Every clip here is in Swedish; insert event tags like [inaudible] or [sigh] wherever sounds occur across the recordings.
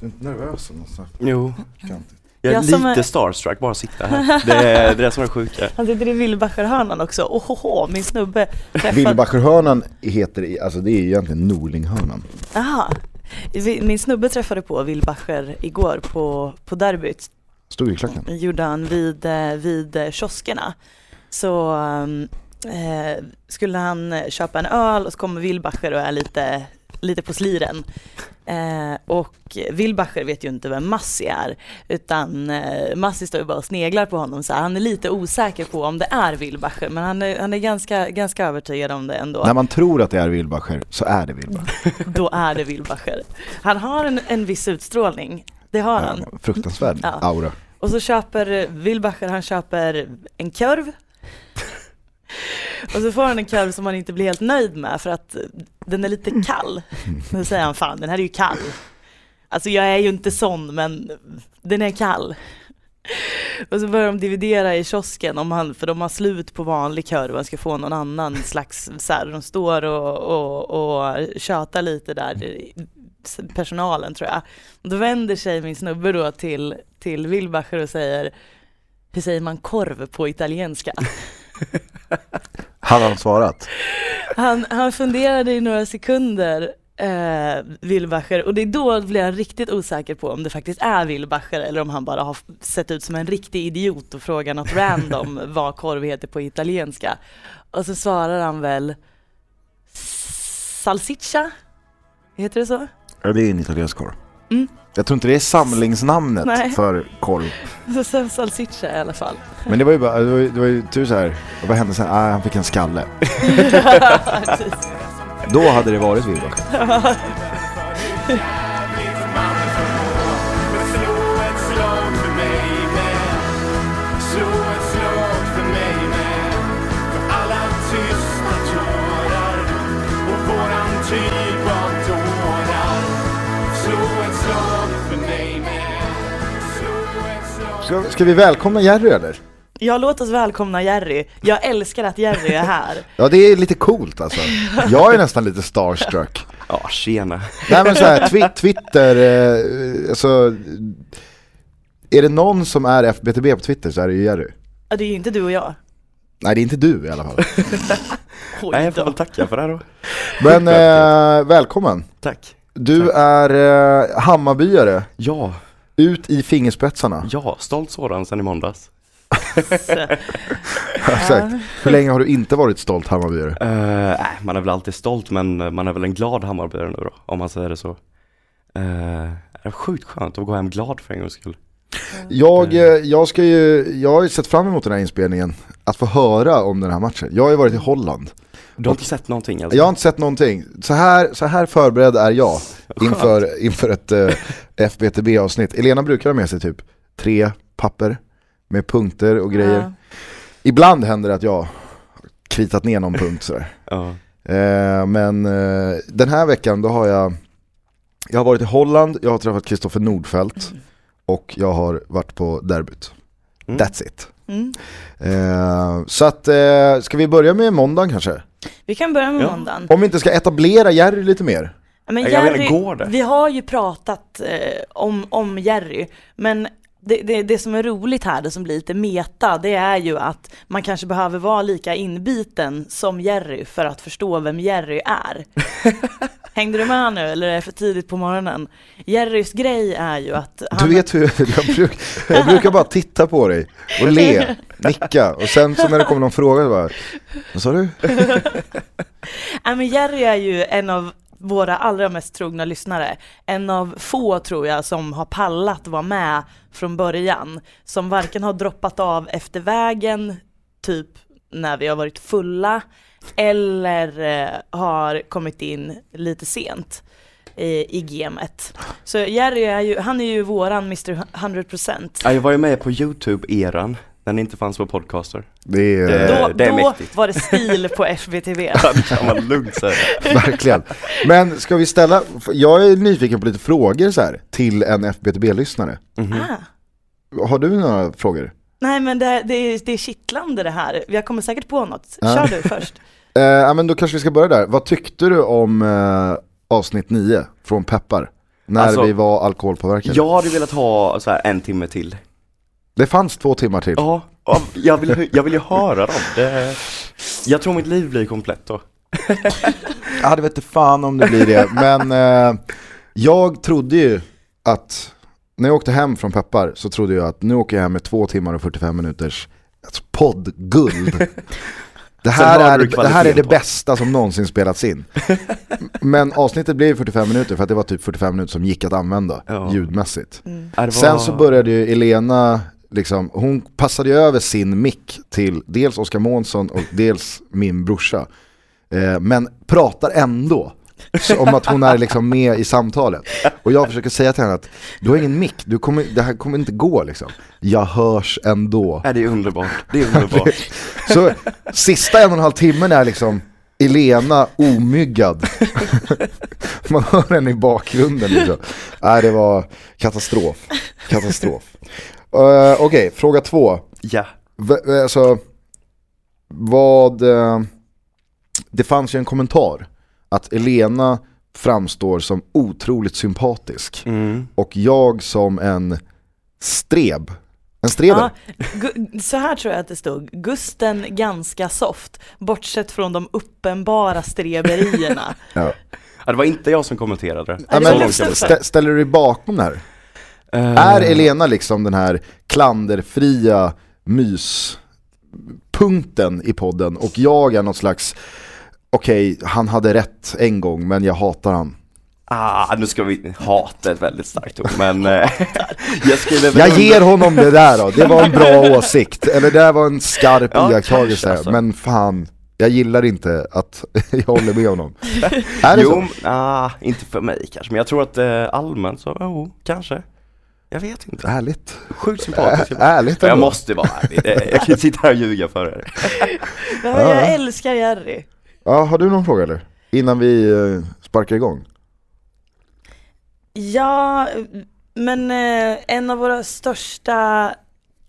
Du är inte nervös eller något sånt? Jo, Kantigt. jag är Jag som lite är- starstruck bara att sitta här. [laughs] Det är det är som är sjuka. Han sitter i Villbacherhörnan också. Ohoho, min snubbe träffade... Villbacherhörnan heter, i- alltså det är ju egentligen Norlinghörnan. Aha. Vi- Min snubbe träffade på Villbacher igår på, på derbyt. Stod i klacken. gjorde han vid, eh, vid eh, kioskerna. Så um, eh, skulle han eh, köpa en öl och så kommer Wilbacher och är lite, lite på sliren. Eh, och Wilbacher vet ju inte vem Massi är utan eh, Massi står ju bara och sneglar på honom så här. Han är lite osäker på om det är Wilbacher men han är, han är ganska, ganska övertygad om det ändå. När man tror att det är Wilbacher så är det Wilbacher. [laughs] Då är det Wilbacher. Han har en, en viss utstrålning, det har han. Ja, fruktansvärd Ja. aura. Och så köper Wilbacher, han köper en korv. [laughs] Och så får han en korv som han inte blir helt nöjd med för att den är lite kall. Då säger han, fan den här är ju kall. Alltså jag är ju inte sån men den är kall. Och så börjar de dividera i kiosken om han, för de har slut på vanlig korv och han ska få någon annan slags, så här, de står och, och, och tjatar lite där, personalen tror jag. Och då vänder sig min snubbe då till, till Wilbacher och säger hur säger man korv på italienska? [laughs] Hade han svarat? Han, han funderade i några sekunder, eh, Wilbacher, och det är då blev jag riktigt osäker på om det faktiskt är Wilbacher eller om han bara har sett ut som en riktig idiot och frågar något random [laughs] vad korv heter på italienska. Och så svarar han väl salsiccia? Heter det så? Ja, det är en italiensk korv. Mm. Jag tror inte det är samlingsnamnet Nej. för korv. [laughs] Salsiccia i alla fall. Men det var ju bara, det var ju, det var ju tur så här. vad hände sen? Ah, han fick en skalle. [laughs] Då hade det varit Wilbacher. [laughs] Ska, ska vi välkomna Jerry eller? Ja, låt oss välkomna Jerry. Jag älskar att Jerry är här. [laughs] Ja det är lite coolt alltså. Jag är nästan lite starstruck. Ja, tjena. Nej men så här, twi Twitter, eh, alltså Är det någon som är FBTB på Twitter så är det ju Jerry. Ja, det är ju inte du och jag. Nej det är inte du i alla fall. [laughs] Nej, jag får väl tacka för det här då. Men eh, välkommen. Tack. Du är eh, Hammarbyare, Ja, ut i fingerspetsarna. ja, stolt sådan sen i måndags. [laughs] Exakt. Hur länge har du inte varit stolt Hammarbyare? Uh, nej, man är väl alltid stolt men man är väl en glad Hammarbyare nu då, om man säger det så. Uh, det är sjukt skönt att gå hem glad för en gångs skull. Jag, eh, jag, ska ju, jag har ju sett fram emot den här inspelningen, att få höra om den här matchen. Jag har ju varit i Holland. Du har inte sett någonting alltså? Jag har inte sett någonting. Så här, så här förberedd är jag [laughs] inför, inför ett [laughs] uh, FBTB-avsnitt. Elena brukar ha med sig typ tre papper med punkter och grejer. Ja. Ibland händer det att jag har kritat ner någon punkt sådär. [laughs] Ja. Eh, men eh, den här veckan då har jag, jag har varit i Holland, jag har träffat Kristoffer Nordfeldt och jag har varit på derbyt. Mm. That's it. Mm. Eh, så att, eh, ska vi börja med måndagen kanske? Vi kan börja med Ja. måndagen. Om vi inte ska etablera Jerry lite mer. Men det? vi har ju pratat eh, om, om Jerry, men det, det, det som är roligt här, det som blir lite meta, det är ju att man kanske behöver vara lika inbiten som Jerry för att förstå vem Jerry är. [laughs] Hängde du med nu eller är det för tidigt på morgonen? Jerrys grej är ju att han, Du vet hur, jag, bruk, jag brukar bara titta på dig och le, nicka och sen så när det kommer någon fråga så bara, vad sa du? [laughs] Nej, men Jerry är ju en av våra allra mest trogna lyssnare. En av få tror jag som har pallat vara med från början. Som varken har droppat av efter vägen, typ när vi har varit fulla, eller eh, har kommit in lite sent i, i gamet. Så Jerry är ju, han är ju våran Mr 100%. Ja, jag var ju med på YouTube-eran, när ni inte fanns på podcaster. Det är Det- Då, det är då mäktigt. var det stil på [laughs] FBTV. Ja, det kan man lugnt säga. [laughs] verkligen. Men ska vi ställa, jag är nyfiken på lite frågor så här till en FBTB-lyssnare. Ah. Har du några frågor? Nej men det, det, är, det är kittlande det här. Jag kommer säkert på något. Kör du först. [laughs] Eh, ja men då kanske vi ska börja där. Vad tyckte du om eh, avsnitt 9 från Peppar? när Alltså, vi var alkoholpåverkade. Jag hade velat ha så här en timme till. Det fanns två timmar till. Ja, ja, jag vill, jag vill ju höra dem. Det, jag tror mitt liv blir komplett då. Ja, det vet inte fan om det blir det. Men eh, jag trodde ju att, när jag åkte hem från Peppar så trodde jag att nu åker jag hem med två timmar och 45 minuters alltså, poddguld. Det här, är, det här är det bästa som någonsin spelats in. Men avsnittet blev 45 minuter för att det var typ 45 minuter som gick att använda Ja. ljudmässigt. Det var- Sen så började ju Elena, liksom, hon passade ju över sin mick till dels Oskar Månsson och dels min brorsa. Eh, men pratar ändå om att hon är liksom med i samtalet. Och jag försöker säga till henne att du har ingen mick, du kommer, det här kommer inte gå liksom. Jag hörs ändå. Ja, det är underbart. Det är underbart. [laughs] Så sista en och en halv timmen är liksom Elena omyggad. [laughs] Man hör henne i bakgrunden liksom. Nej det var katastrof. Katastrof. Uh, Okej, fråga två. Ja. V- alltså, vad... eh, det fanns ju en kommentar att Elena framstår som otroligt sympatisk Mm. och jag som en streb. En streber. Ja, så här tror jag att det stod, Gusten ganska soft, bortsett från de uppenbara streberierna. [laughs] Ja. Ja, det var inte jag som kommenterade det. Ja, men ställer du dig bakom det här? Eh, Är Elena liksom den här klanderfria myspunkten i podden och jag är någon slags Okej, han hade rätt en gång men jag hatar han. Ah, nu ska vi, hata ett väldigt starkt ord, men eh, [laughs] jag skriver väl Jag ger honom det där då, det var en bra [laughs] åsikt. Eller det där var en skarp Ja, iakttagelse. alltså. Men fan, jag gillar inte att [laughs] jag håller med honom. är det Jo, så? ah, inte för mig kanske, men jag tror att eh, allmänt så, jo, kanske. Jag vet inte. Ärligt. Sjukt sympatisk. Ä- ärligt jag ändå. måste vara ärlig, jag kan inte sitta här och ljuga för er. [laughs] Men jag älskar Jerry. Ja, har du någon fråga eller? Innan vi eh, sparkar igång. Ja, men eh, en av våra största,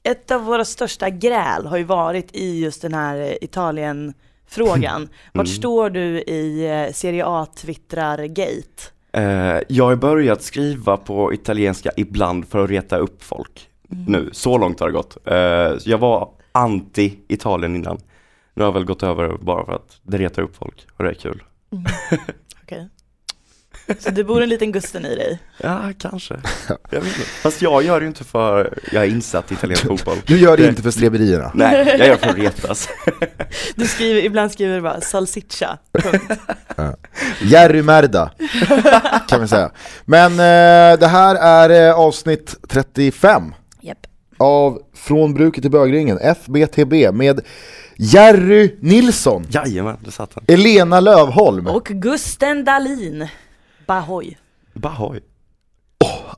ett av våra största gräl har ju varit i just den här eh, Italien-frågan. [laughs] Vart Mm. står du i Serie A-twittrar-gate? Eh, jag har börjat skriva på italienska ibland för att reta upp folk. Nu, så långt har det gått. Eh, jag var anti-Italien innan. Nu har jag väl gått över bara för att det retar upp folk och det är kul. Okej. [laughs] Så det bor en liten Gusten i dig? Ja, kanske. [laughs] Jag vet inte. Fast jag gör det ju inte för jag är insatt i italiensk fotboll. Du gör det Det- inte för streberierna. Nej, jag gör det för att [laughs] retas. Du skriver, ibland skriver du bara salsiccia, punkt. [laughs] Jerry Merda, kan vi säga. Men eh, det här är eh, avsnitt 35 Japp. av Från bruket till bögringen, FBTB, med Jerry Nilsson, Jajamän, det satt han. Elena Lövholm. Och Gusten Dahlin. Bahoy. Bahoy.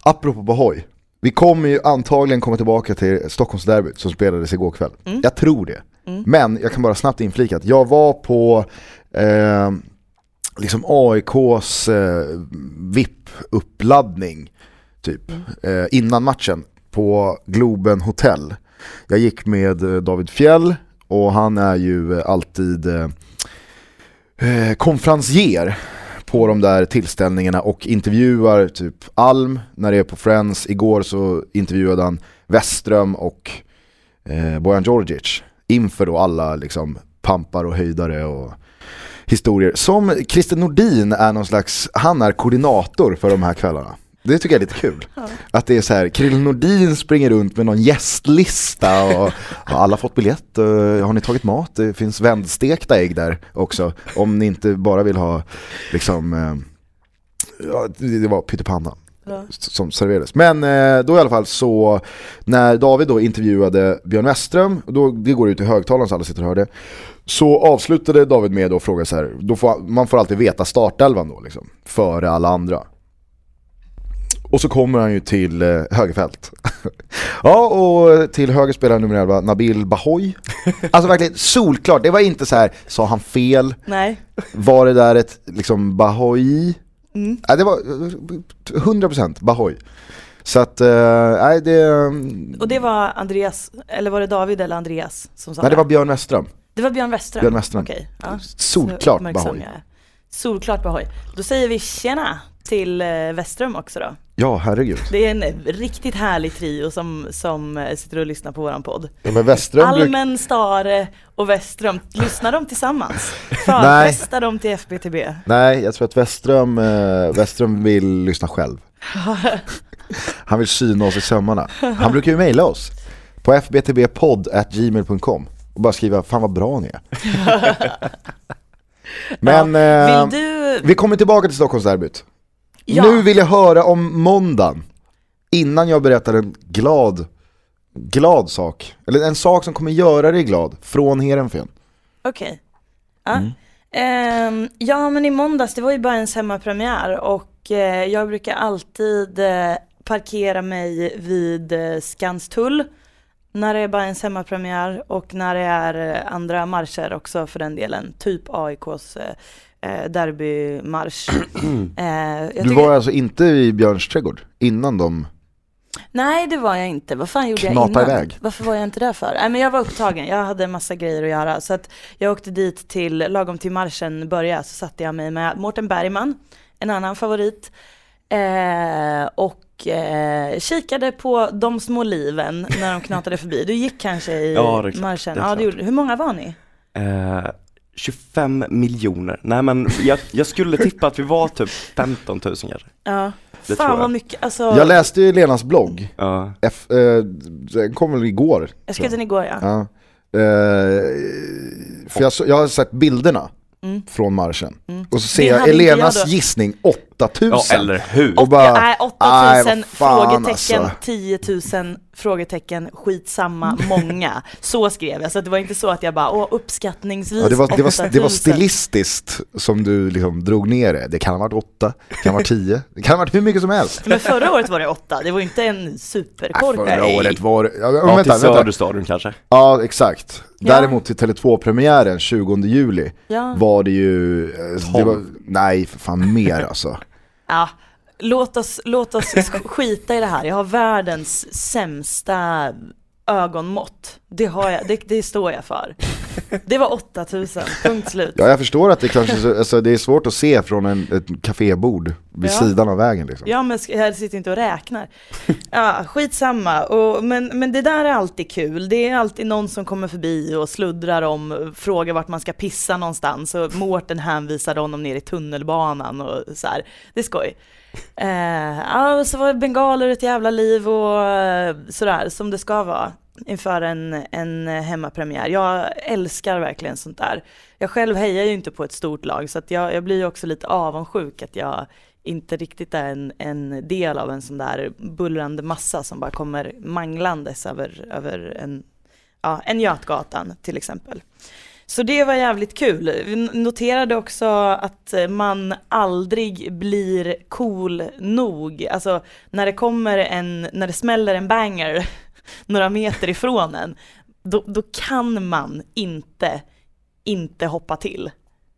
Apropå Bahoy, vi kommer ju antagligen komma tillbaka till Stockholmsderbyt som spelades igår kväll. Jag tror det. Men jag kan bara snabbt inflika att jag var på eh, liksom AIKs eh, VIP-uppladdning typ, eh, innan matchen på Globen Hotel. Jag gick med eh, David Fjell och han är ju eh, alltid eh, eh, konferencier på de där tillställningarna och intervjuar typ Alm när det är på Friends. Igår så intervjuade han Westström och eh, Bojan Djordjic inför då alla liksom pampar och höjdare och historier. Som Christer Nordin är någon slags, han är koordinator för de här kvällarna. Det tycker jag är lite kul. Att det är så här, Krill Nordin springer runt med någon gästlista och har alla fått biljett? Har ni tagit mat? Det finns vändstekta ägg där också. Om ni inte bara vill ha liksom, eh, ja, det var pyttipanna Ja. som serverades. Men eh, då i alla fall så, när David då intervjuade Björn Westström, och då, det går ut i högtalaren så alla sitter och hör det, så avslutade David med att fråga så här, då får, man får alltid veta startelvan då liksom, före alla andra. Och så kommer han ju till eh, högerfält. [laughs] ja, och till höger spelar nummer 11 Nabil Bahoy. [laughs] Alltså verkligen solklart, det var inte så här, sa han fel? Nej. Var det där ett liksom Bahoy? Mm. Nej, det var eh, 100% Bahoy. Så att, eh, nej det... Och det var Andreas, eller var det David eller Andreas som sa Nej det var Björn Westström. det var Björn Westström? Björn Westström. Okej, ja. Solklart Bahoy. solklart på Ahoy. Då säger vi tjena till eh, Westrum också då. Ja, herregud. Det är en eh, riktigt härlig trio som, som eh, sitter och lyssnar på våran podd. Ja, men Westrum bruk- Almen, Stare och Westrum, lyssnar de tillsammans? [laughs] Förfestar de till FBTB? Nej, jag tror att Westrum, eh, Westrum vill lyssna själv. [laughs] Han vill syna oss i sömmarna. Han brukar ju mejla oss på fbtbpodd.gmail.com och bara skriva 'Fan vad bra ni är' [laughs] Men eh, Vill du... vi kommer tillbaka till Stockholmsderbyt. Ja. Nu vill jag höra om måndagen, innan jag berättar en glad, glad sak. Eller en sak som kommer göra dig glad, från Heerenveen. Okej. Ja. Mm. Ehm, ja men i måndags, det var ju bara ens hemmapremiär och eh, jag brukar alltid eh, parkera mig vid eh, Skanstull när det är bara ens hemmapremiär och när det är andra marscher också för den delen, typ AIKs eh, derbymarsch. [clears throat] Eh, jag Du var alltså inte i Björns trädgård innan de... Nej det var jag inte, vad fan gjorde jag innan? iväg. Varför var jag inte där för? Nej men jag var upptagen, jag hade en massa grejer att göra så att jag åkte dit till, lagom till marschen började så satte jag mig med Mårten Bergman, en annan favorit eh, och eh, kikade på de små liven när de knatade förbi. Du gick kanske i Ja, det är klart, marschen? det är ja, det gjorde. Hur många var ni? Eh, 25 miljoner. Nej men jag, jag skulle [laughs] tippa att vi var typ 15 000 kanske. Ja, Det fan jag. vad mycket, alltså, Jag läste ju Lenas blogg, Ja. F, eh, den kom väl igår. jag skrev den igår ja. Ja. Eh, för jag, jag har sett bilderna Mm. från marschen. Och så ser Det jag Elenas gissning 8000. ja, eller hur? Och bara, nej, 8000 "Aj, vad fan, frågetecken, alltså." 10 000 frågetecken, skitsamma, många. Så skrev jag, så det var inte så att jag bara, åh uppskattningsvis Ja, det, var, det, var, det var 8000. stilistiskt som du liksom drog ner det. Det kan ha varit 8, det kan ha varit 10, det kan ha varit hur mycket som helst. Men förra året var det åtta, det var inte en Äh, superkorkad. Förra året var det... Ja, Ja, vänta, till vänta. Söderstadion kanske. Ja, exakt. Ja. Däremot till Tele2-premiären 20 juli Ja. var det ju... eh, Det var, nej, för fan mer alltså. [laughs] Ja, låt oss, låt oss [laughs] skita i det här. Jag har världens sämsta ögonmått. Det, har jag, det, det står jag för. Det var 8000, punkt slut. Ja, jag förstår att det kanske alltså, det är svårt att se från en, ett kafébord vid Ja. sidan av vägen liksom. Ja men jag sitter inte och räknar. Ja, skitsamma. Och, men, men det där är alltid kul. Det är alltid någon som kommer förbi och sluddrar om, frågar vart man ska pissa någonstans. Och Mårten hänvisar honom ner i tunnelbanan och så här. Det är skoj. Eh, ja, så var bengaler ett jävla liv och eh, sådär som det ska vara inför en, en hemmapremiär. Jag älskar verkligen sånt där. Jag själv hejar ju inte på ett stort lag så att jag, jag blir ju också lite avundsjuk att jag inte riktigt är en, en del av en sån där bullrande massa som bara kommer manglandes över, över en, ja, en Götgatan till exempel. Så det var jävligt kul. Vi noterade också att man aldrig blir cool nog. Alltså när det kommer en, när det smäller en banger några meter ifrån en, då, då kan man inte, inte hoppa till.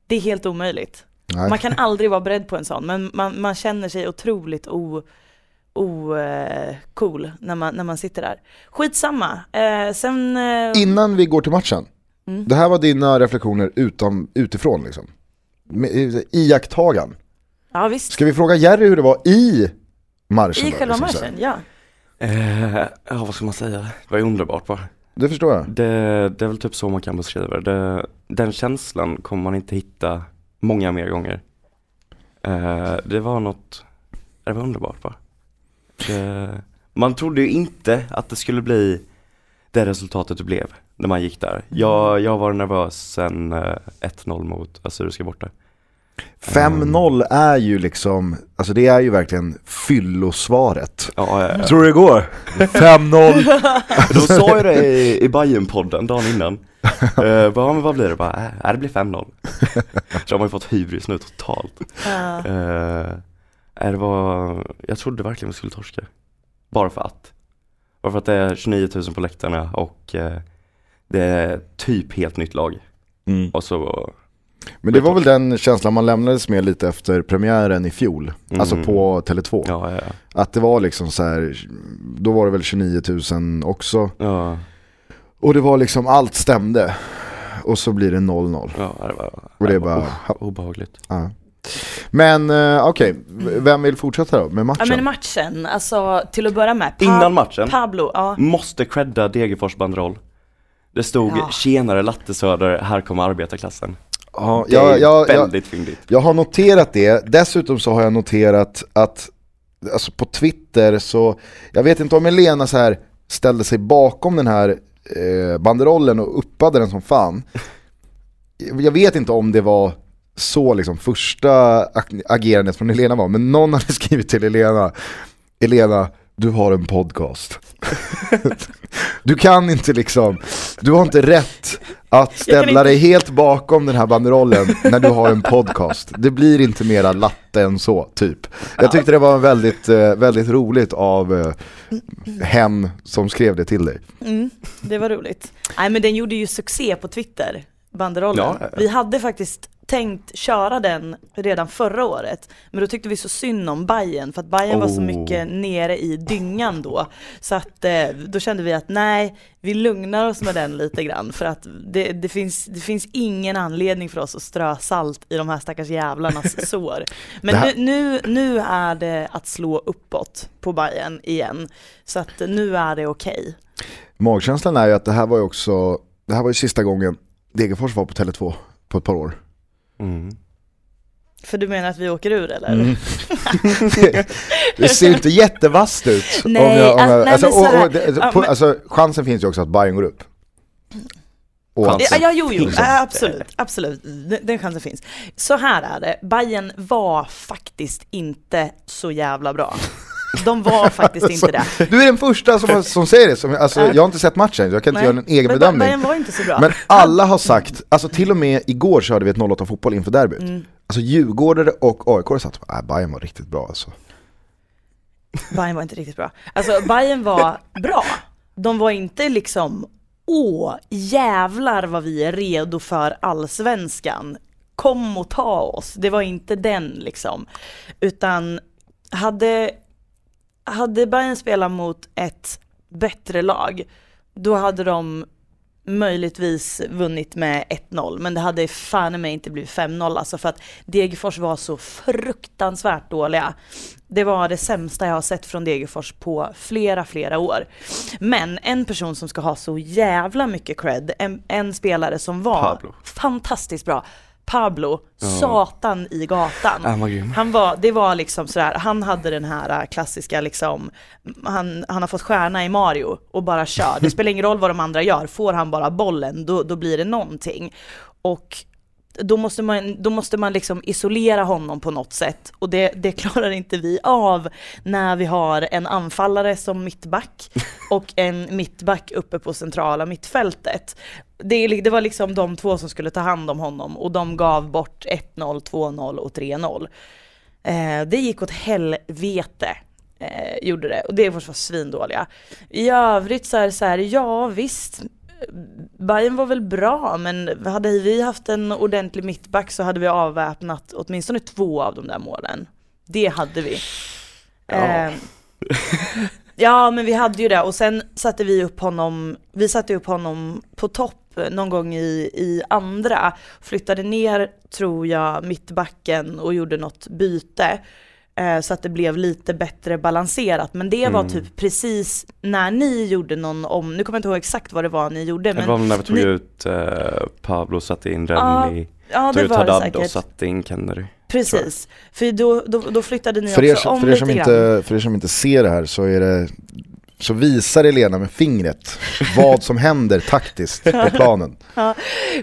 Det är helt omöjligt. Nej. Man kan aldrig vara beredd på en sån, men man, man känner sig otroligt o, o, eh, cool när man, när man sitter där. Skitsamma. Eh, sen... Eh, Innan vi går till matchen, Mm. det här var dina reflektioner utom, utifrån liksom. Iakttagan. ja visst, Ska vi fråga Jerry hur det var i marschen? i då, själva liksom marschen, ja. Eh, ja, vad ska man säga? Det var ju underbart bara. Det förstår jag. Det, det är väl typ så man kan beskriva det. Den känslan kommer man inte hitta många mer gånger. Eh, det var något, det var underbart bara. Det, man trodde ju inte att det skulle bli det resultatet det blev när man gick där. Jag, jag var nervös sen eh, 1-0 mot Assyriska borta. 5-0 är ju liksom, alltså det är ju verkligen fyllosvaret. Ja, ja, ja. Tror du det går? 5-0. [laughs] Då sa jag det i, i Bajen-podden dagen innan. [laughs] Uh, bara, men vad blir det? Bara, äh, det blir 5-0. Så [laughs] har man ju fått hybris nu totalt. Ja. Uh, det var, jag trodde verkligen vi skulle torska. Bara för att. Bara för att det är 29 000 på läktarna och eh, det är typ helt nytt lag. Mm. Och så, Men det var väl den känslan man lämnades med lite efter premiären i fjol. Alltså Mm. på Tele2. ja, ja, Att det var liksom så här, då var det väl 29 000 också. ja, Och det var liksom, allt stämde. Och så blir det 0-0. ja det var, Och det är var bara- o- obehagligt. Ja. Men eh, okej, v- vem vill fortsätta då med matchen? Ja men matchen, alltså till att börja med. Pa- Innan matchen. Pablo, ja. Måste credda Degerfors banderoll. Det stod Ja. “Tjenare Lattesöder, här kommer arbetarklassen”. Ja, Det är jag, jag, jag, väldigt fyndigt. jag har noterat det, dessutom så har jag noterat att alltså på Twitter så, jag vet inte om Elena så här ställde sig bakom den här eh, banderollen och uppade den som fan. Jag vet inte om det var så liksom första ag- agerandet från Elena var, men någon hade [laughs] skrivit till Elena, Elena, du har en podcast. [laughs] du kan inte liksom, du har inte rätt att ställa inte- dig helt bakom den här banderollen när du har en podcast. Det blir inte mera latte än så, typ. Jag tyckte det var väldigt, eh, väldigt roligt av eh, hen som skrev det till dig. Mm, det var roligt. Nej men den gjorde ju succé på Twitter, banderollen. Ja. Vi hade faktiskt tänkt köra den redan förra året, men då tyckte vi så synd om Bayern för att Bayern var så Oh. mycket nere i dyngan då. Så att eh, då kände vi att nej, vi lugnar oss med den lite grann för att det, det, finns, det finns ingen anledning för oss att strö salt i de här stackars jävlarnas [laughs] sår. Men här- nu, nu, nu är det att slå uppåt på Bayern igen, så att nu är det okej. Magkänslan är ju att det här var ju också, det här var ju sista gången Degerfors var på Tele2 på ett par år. Mm. För du menar att vi åker ur eller? Mm. [laughs] det ser ju inte jättevasst ut. Nej, jag, alltså, alltså, och, här- och, det, ja, på, men- alltså, chansen finns ju också att Bayern går upp. Chansen. Ja, ja, jo, jo, absolut, absolut, den, den chansen finns. Så här är det, Bayern var faktiskt inte så jävla bra. De var faktiskt inte det. Du är den första som, som säger det, som, alltså, jag har inte sett matchen, jag kan inte Nej, göra en egen men bedömning. Bayern var inte så bra. Men alla har sagt, alltså till och med igår körde vi ett 08 fotboll inför derbyt. Mm. Alltså Djurgårdare och AIK har sagt att Bayern var riktigt bra alltså. Bayern var inte riktigt bra. Alltså Bayern var bra. De var inte liksom, åh jävlar vad vi är redo för allsvenskan. Kom och ta oss. Det var inte den liksom. Utan hade, hade Bayern spelat mot ett bättre lag, då hade de möjligtvis vunnit med 1-0, men det hade fan mig inte blivit 5-0 alltså för att Degerfors var så fruktansvärt dåliga. Det var det sämsta jag har sett från Degerfors på flera, flera år. Men en person som ska ha så jävla mycket cred, en, en spelare som var Pablo. fantastiskt bra, Pablo, Ja. satan i gatan. Han var grym. Han var, det var liksom sådär, han hade den här äh, klassiska liksom, han, han har fått stjärna i Mario och bara kör. Det spelar ingen roll vad de andra gör, får han bara bollen då, då blir det någonting. Och då måste man, då måste man liksom isolera honom på något sätt och det, det klarar inte vi av när vi har en anfallare som mittback [laughs] och en mittback uppe på centrala mittfältet. Det, det var liksom de två som skulle ta hand om honom och de gav bort 1-0, 2-0 och 3-0. Eh, det gick åt helvete. Eh, gjorde det och det var svindåliga. I övrigt så är det så här, ja visst, Bayern var väl bra men hade vi haft en ordentlig mittback så hade vi avväpnat åtminstone två av de där målen. Det hade vi. Ja. Eh, ja men vi hade ju det och sen satte vi upp honom, vi satte upp honom på topp någon gång i, i andra, flyttade ner tror jag mittbacken och gjorde något byte så att det blev lite bättre balanserat. Men det var Mm. typ precis när ni gjorde någon om, nu kommer jag inte ihåg exakt vad det var ni gjorde. Det Men var väl när vi tog ni- ut eh, Pablo och satte in Rennie, ja tog det ut var det Haddad och satte in Kennedy. Precis, för då, då, då flyttade ni För er, också om för, er som lite grann. inte, för er som inte ser det här så är det så visar Elena med fingret vad som händer taktiskt på [laughs] planen. Ja,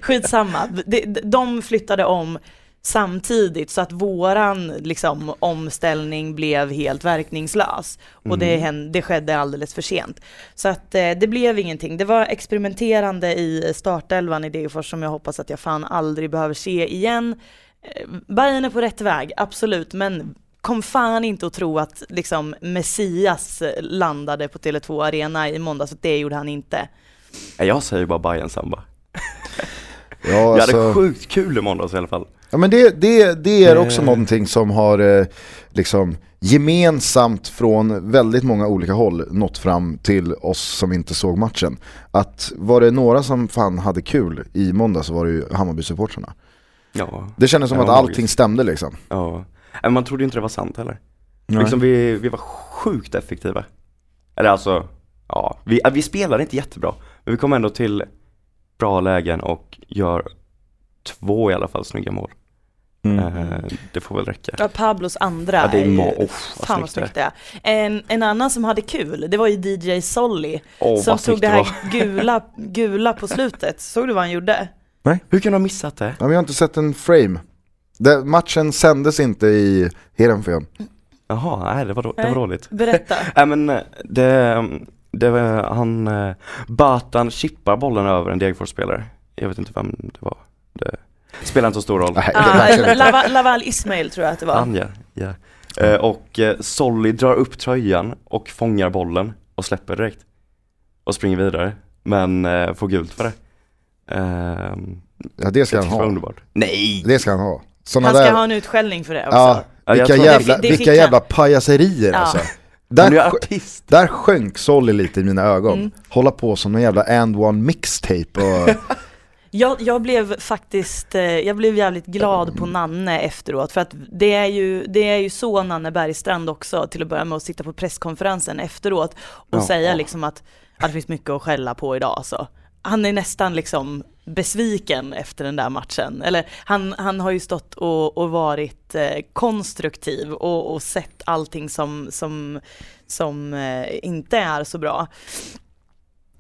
skitsamma. De, de- de flyttade om samtidigt så att våran liksom, omställning blev helt verkningslös. Och det, Mm. hände, det skedde alldeles för sent. Så att eh, det blev ingenting. Det var experimenterande i startelvan i Degerfors som jag hoppas att jag fan aldrig behöver se igen. Eh, Bayern är på rätt väg, absolut, men kom fan inte att tro att liksom Messias eh, landade på Tele2 Arena i måndags, det gjorde han inte. Jag säger bara Bayern samba. Ja, Jag alltså, hade sjukt kul i måndags i alla fall. Ja, men det, det, det är också Eh. någonting som har eh, liksom gemensamt från väldigt många olika håll nått fram till oss som inte såg matchen. Att var det några som fan hade kul i måndag så var det ju Hammarby-supportrarna. Ja, Det kändes som Ja, att magiskt. allting stämde liksom. ja. Men man trodde inte det var sant heller. Nej. Liksom vi, vi var sjukt effektiva. Eller alltså, ja, vi, vi spelade inte jättebra. Men vi kom ändå till bra lägen och gör två i alla fall snygga mål. Mm. Eh, det får väl räcka. Ja, Pablos andra Ja, det är ju- ma- oh, vad fan vad snyggt det är. En, en annan som hade kul, det var ju DJ Solly Åh som tog det här [laughs] gula, gula på slutet. Såg du vad han gjorde? Hur kan du ha missat det? Ja, vi har inte sett en frame. Det, matchen sändes inte i Heerenveen. Jaha, nej det var, då, det Nej. var dåligt. Berätta. [laughs] Nej men eh, det, det var han, eh, Batan chippar bollen över en Degerfors-spelare. Jag vet inte vem det var. Det spelar inte så stor roll. Nej, Ah. Laval, Laval Ismail tror jag att det var. Han ja. Eh, och eh, Solly drar upp tröjan och fångar bollen och släpper direkt. Och springer vidare. Men eh, får gult för det. Ehm, Ja, det ska han ha. underbart. Nej! Det ska han ha. Såna Han ska där, ha en utskällning för det också. ja, vilka jävla, Det vilka jävla pajaserier Ja. alltså. Där, där sjönk Solly lite i mina ögon. Mm. Hålla på som en jävla and one mixtape och... [laughs] Jag, jag blev faktiskt, eh, jag blev jävligt glad på Nanne efteråt för att det är ju, det är ju så Nanne Bergstrand också till att börja med att sitta på presskonferensen efteråt och Ja. säga liksom att ja, det finns mycket att skälla på idag så. Han är nästan liksom besviken efter den där matchen. Eller han, han har ju stått och, och varit eh, konstruktiv och, och sett allting som, som, som eh, inte är så bra.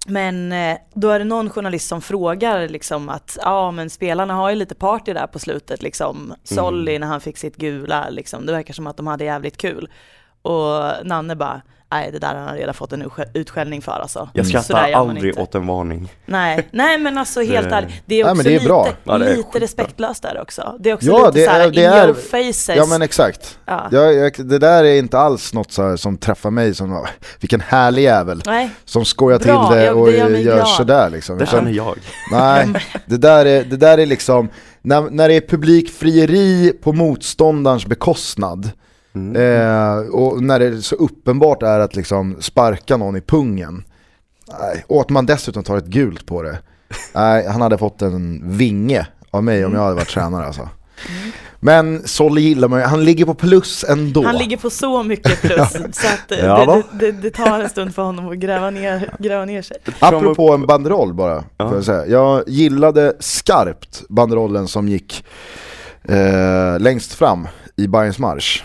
Men eh, då är det någon journalist som frågar liksom att ja men spelarna har ju lite party där på slutet liksom. Solly när han fick sitt gula liksom, det verkar som att de hade jävligt kul. Och Nanne bara, nej det där har han redan fått en utskä- utskällning för alltså. Jag skrattar aldrig inte. åt en varning. Nej, nej men alltså helt ärligt, det är Nej, också men det är bra. lite, Ja, det är lite respektlöst där också. Det är också Ja, lite det så här är- det in är- your faces. Ja men exakt. Ja. Jag, jag, det där är inte alls något så här som träffar mig som, vilken härlig jävel. Nej, Som skojar Bra, till det jag- och det gör sådär liksom. Det känner jag. Nej, [laughs] det där är, det där är liksom, när, när det är publikfrieri på motståndarens bekostnad Mm. eh, och när det så uppenbart är att liksom sparka någon i pungen nej, och att man dessutom tar ett gult på det. [laughs] Nej, han hade fått en vinge av mig om jag hade varit tränare alltså. Men Solly gillar man ju, han ligger på plus ändå. han ligger på så mycket plus [laughs] så att eh, Ja, det, det, det, tar en stund för honom att gräva ner, gräva ner sig. Apropå en banderoll bara, Ja. jag, säga. jag gillade skarpt banderollen som gick eh, längst fram i Bayerns marsch.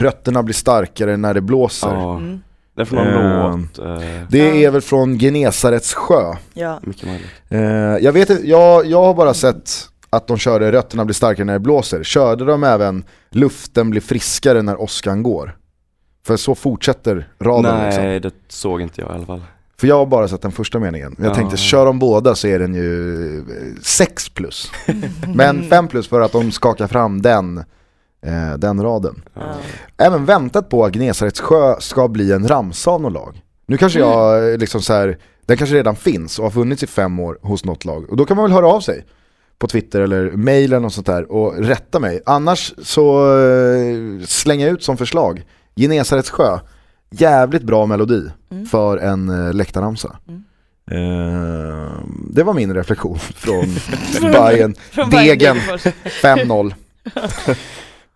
Rötterna blir starkare när det blåser. Ja, Mm. det är från någon Eh, låt. Eh, Det är väl från Genesarets sjö. Ja. mycket möjligt. Eh, jag, vet, jag, jag har bara sett att de körde rötterna blir starkare när det blåser. Körde de även luften blir friskare när åskan går? För så fortsätter raden liksom. Nej, det såg inte jag i alla fall. För jag har bara sett den första meningen. Jag Ja. tänkte, kör de båda så är den ju 6 plus. [laughs] Men 5 plus för att de skakar fram den, eh, den raden. Ja. Även väntat på att Gnesarets sjö ska bli en ramsa av något lag. Nu kanske jag eh, liksom så här, den kanske redan finns och har funnits i fem år hos något lag. Och då kan man väl höra av sig på Twitter eller mail eller något sånt där och rätta mig. Annars så eh, slänga ut som förslag, Genesarets sjö, jävligt bra melodi Mm. för en eh, läktarramsa. Mm. Det var min reflektion [laughs] [laughs] från Bayern Degen. Degerfors. [laughs] 5-0.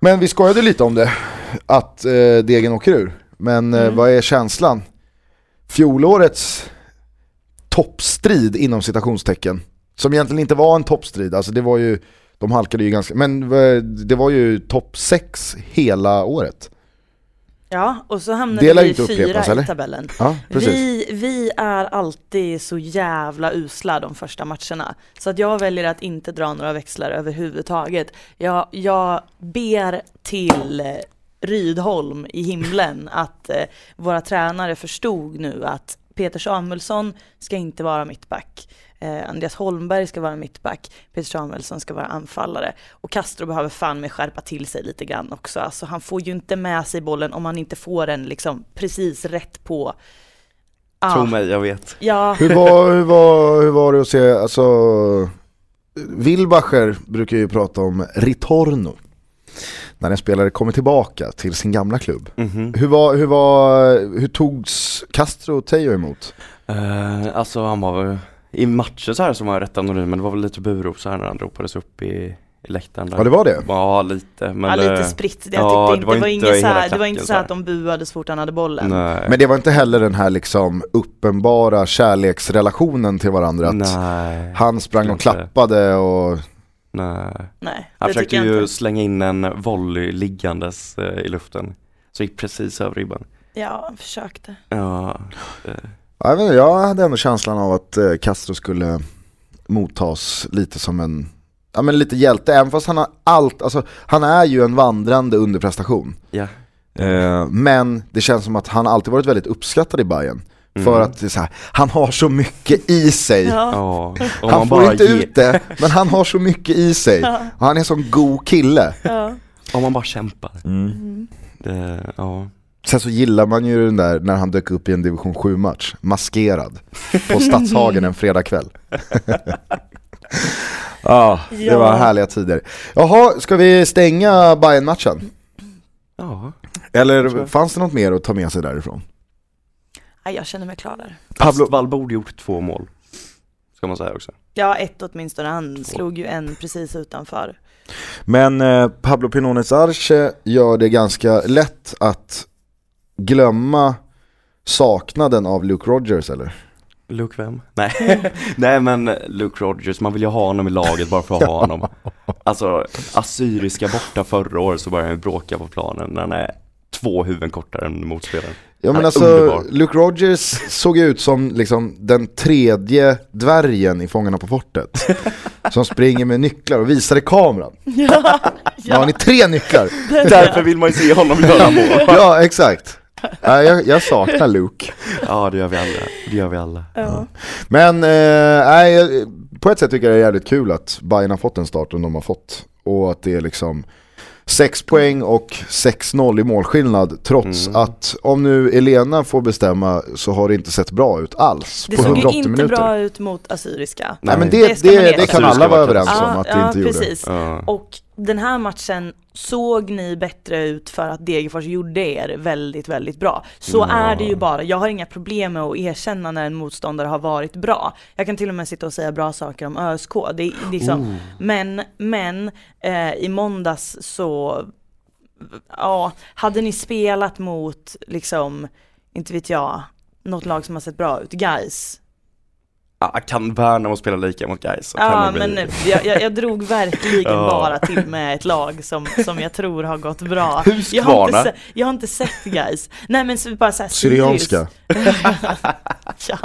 Men vi skojade lite om det, att eh, Degen åker ur. Men eh, Mm. vad är känslan? Fjolårets toppstrid inom citationstecken, som egentligen inte var en toppstrid, alltså det var ju, de halkade ju ganska, men eh, det var ju topp 6 hela året. Ja, och så hamnade Det lär vi fyra i tabellen. Ja. Vi, vi är alltid så jävla usla de första matcherna. Så att jag väljer att inte dra några växlar överhuvudtaget. Jag, jag ber till eh, Rydholm i himlen att eh, våra tränare förstod nu att Peter Samuelsson ska inte vara mittback. Eh, Andreas Holmberg ska vara mittback, Peter Samuelsson ska vara anfallare. Och Castro behöver fan med skärpa till sig lite grann också. Alltså han får ju inte med sig bollen om han inte får den liksom precis rätt på. Ah, Tro mig, jag vet. Ja, Hur var, hur, var, hur var det att se, alltså Wilbacher brukar ju prata om ritorno. När en spelare kommer tillbaka till sin gamla klubb. Mhm. Hur, var, hur, var, hur togs Castro och Teo emot? Eh, alltså han var väl, i matcher så här som var rätt anonym men det var väl lite buro så här när han ropades upp i, i läktaren där. Ja det var det. Ja, lite. Men ja, lite det- spritt. Jag ja, tyckte inte, det var, inte så här, det var inte så här att de buade så fort han hade bollen. Nej. Men det var inte heller den här liksom uppenbara kärleksrelationen till varandra. Att Nej. han sprang och klappade och... Nej. Nej, Han det försökte ju inte. slänga in en volley liggandes eh, i luften. Så gick precis över ribban. Ja, han försökte. Ja, det, Jag, vet inte, jag hade ändå känslan av att eh, Castro skulle mottas lite som en, ja men lite hjälte, även fast han har allt, alltså han är ju en vandrande underprestation. ja. Eh, men det känns som att han alltid varit väldigt uppskattad i Bayern För Mm. att det är så här, han har så mycket i sig. Ja. Han får inte ger- ut det, men han har så mycket i sig. Ja. Och han är en sån god kille. Ja. Om man bara kämpar. Mm. Det, ja. Sen så gillar man ju den där när han dök upp i en division 7 match, maskerad, på Stadshagen en fredagkväll. [laughs] ja, det var härliga tider. Jaha, ska vi stänga bayern matchen ja. Eller fanns det något mer att ta med sig därifrån? Nej, jag känner mig klar där. Pablo, Kastval borde gjort två mål. Ska man säga också. Ja, ett åtminstone. Han slog ju en precis utanför. men eh, Pablo Pinones Arce gör det ganska lätt att glömma saknaden av Luke Rogers eller? Luke vem? Nej. [laughs] Nej men Luke Rogers, man vill ju ha honom i laget bara för att ha [laughs] honom. Alltså Assyriska borta förra året så började han bråka på planen när han är två huvuden kortare än motspelaren. Ja men alltså, underbar. Luke Rogers såg ut som liksom den tredje dvärgen i Fångarna på fortet. [laughs] som springer med nycklar och visar i kameran. Ja, Ja. Har ni tre nycklar? Därför vill man ju se honom göra mål. Ja, exakt. Ja, jag, jag saknar Luke. Ja det gör vi alla, det gör vi alla. ja. Men eh, nej, på ett sätt tycker jag det är jävligt kul att Bayern har fått den starten de har fått. Och att det är liksom 6 poäng och 6-0 i målskillnad trots Mm. att om nu Elena får bestämma så har det inte sett bra ut alls Det på såg ju 180 inte minuter. bra ut mot Assyriska. Nej men Nej. det, Det det, det, kan det alla vara överens om att det ja, inte gjorde. precis. Ja. Och den här matchen såg ni bättre ut för att Degerfors gjorde er väldigt, väldigt bra. Så Ja. är det ju bara. Jag har inga problem med att erkänna när en motståndare har varit bra. Jag kan till och med sitta och säga bra saker om ÖSK. Det är liksom, Oh. Men, men eh, i måndags så, ja, hade ni spelat mot liksom, inte vet jag, något lag som har sett bra ut, guys. Ja, kan Värnamo spela lika mot Gais? Ja men jag, jag, jag drog verkligen [laughs] Ja. bara till med ett lag som, som jag tror har gått bra. Jag har inte, se, jag har inte sett guys. Nej men så bara såhär Syrianska. [laughs] ja.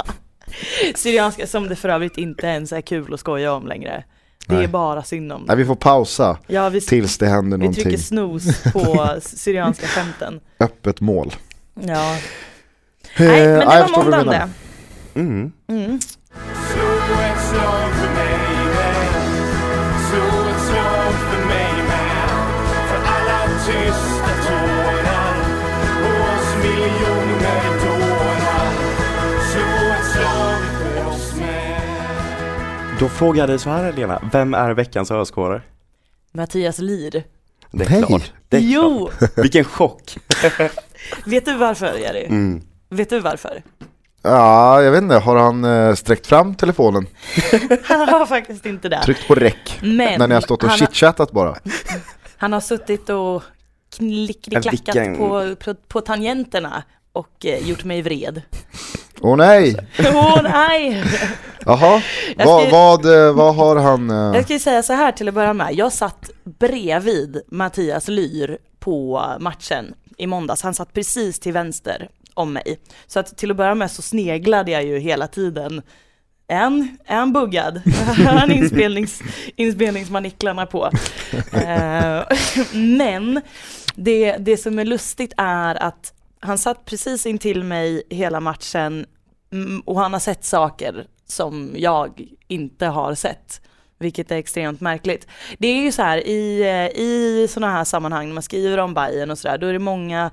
Syrianska som det för övrigt inte ens är kul att skoja om längre. Det är Nej. bara synd om. Nej, vi får pausa Ja vi, tills det händer vi någonting. trycker snooze på [laughs] syrianska skämten. Öppet mål. Ja. Eh, Nej men det jag var måndagen det. Mm. Mm. Då frågar jag dig så här Lena, vem är veckans öskåre? Mattias Lir. Det är Nej. klart. Det är Jo! klart. Vilken chock! [laughs] Vet du varför Jerry? Mm. Vet du varför? Ja, jag vet inte, har han eh, sträckt fram telefonen? [laughs] Han har faktiskt inte det. Tryckt på räck? Men När ni har stått och chitchattat bara? han har suttit och Vilken- på, på, på tangenterna och eh, gjort mig vred. Åh nej! [laughs] Åh nej! Jaha, vad, ska- vad, eh, vad har han? Jag ska ju säga så här till att börja med. Jag satt bredvid Mattias Lyr på matchen i måndags. Han satt precis till vänster om mig. Så att till att börja med så sneglade jag ju hela tiden. Är han, buggad? [laughs] Har han inspelnings, inspelningsmaniklarna på? Eh, [laughs] men det, det som är lustigt är att han satt precis intill mig hela matchen mm, och han har sett saker som jag inte har sett. Vilket är extremt märkligt. Det är ju så här i, eh, i sådana här sammanhang när man skriver om Bayern och sådär, då är det många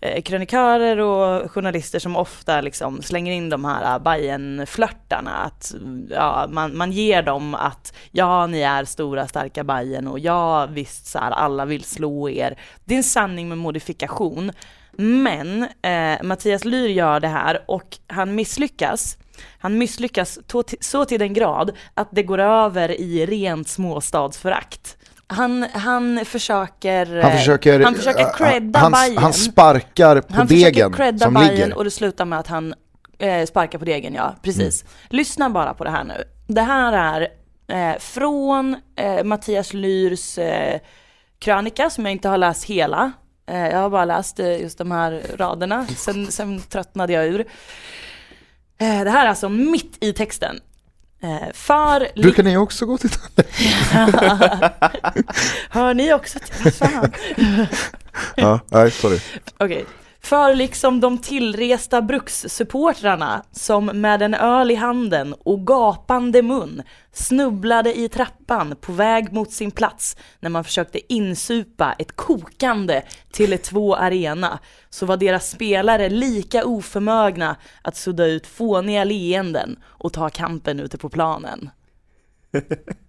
eh, krönikörer och journalister som ofta liksom slänger in de här eh, bayern flörtarna att mm, ja, man, man ger dem att ja, ni är stora starka Bayern och ja, visst så här, alla vill slå er. Det är en sanning med modifikation. Men eh, Mattias Lyr gör det här och han misslyckas. Han misslyckas så till den grad att det går över i rent småstadsförakt. Han, han försöker... Han försöker, han försöker eh, credda han, Bayern. han sparkar på Han försöker degen credda som ligger. och det slutar med att han eh, sparkar på degen, ja. Precis. Mm. Lyssna bara på det här nu. Det här är eh, från eh, Mattias Lyrs eh, krönika som jag inte har läst hela. Eh, jag har bara läst eh, just de här raderna, sen, sen tröttnade jag ur. Eh, det här är alltså mitt i texten. Eh, för... Brukar ni också gå till [laughs] Hör ni också till? Fan? [laughs] Ja, nej sorry. Okej. För liksom de tillresta brukssupportrarna som med en öl i handen och gapande mun snubblade i trappan på väg mot sin plats när man försökte insupa ett kokande Tele2 Arena så var deras spelare lika oförmögna att sudda ut fåniga leenden och ta kampen ute på planen. [laughs]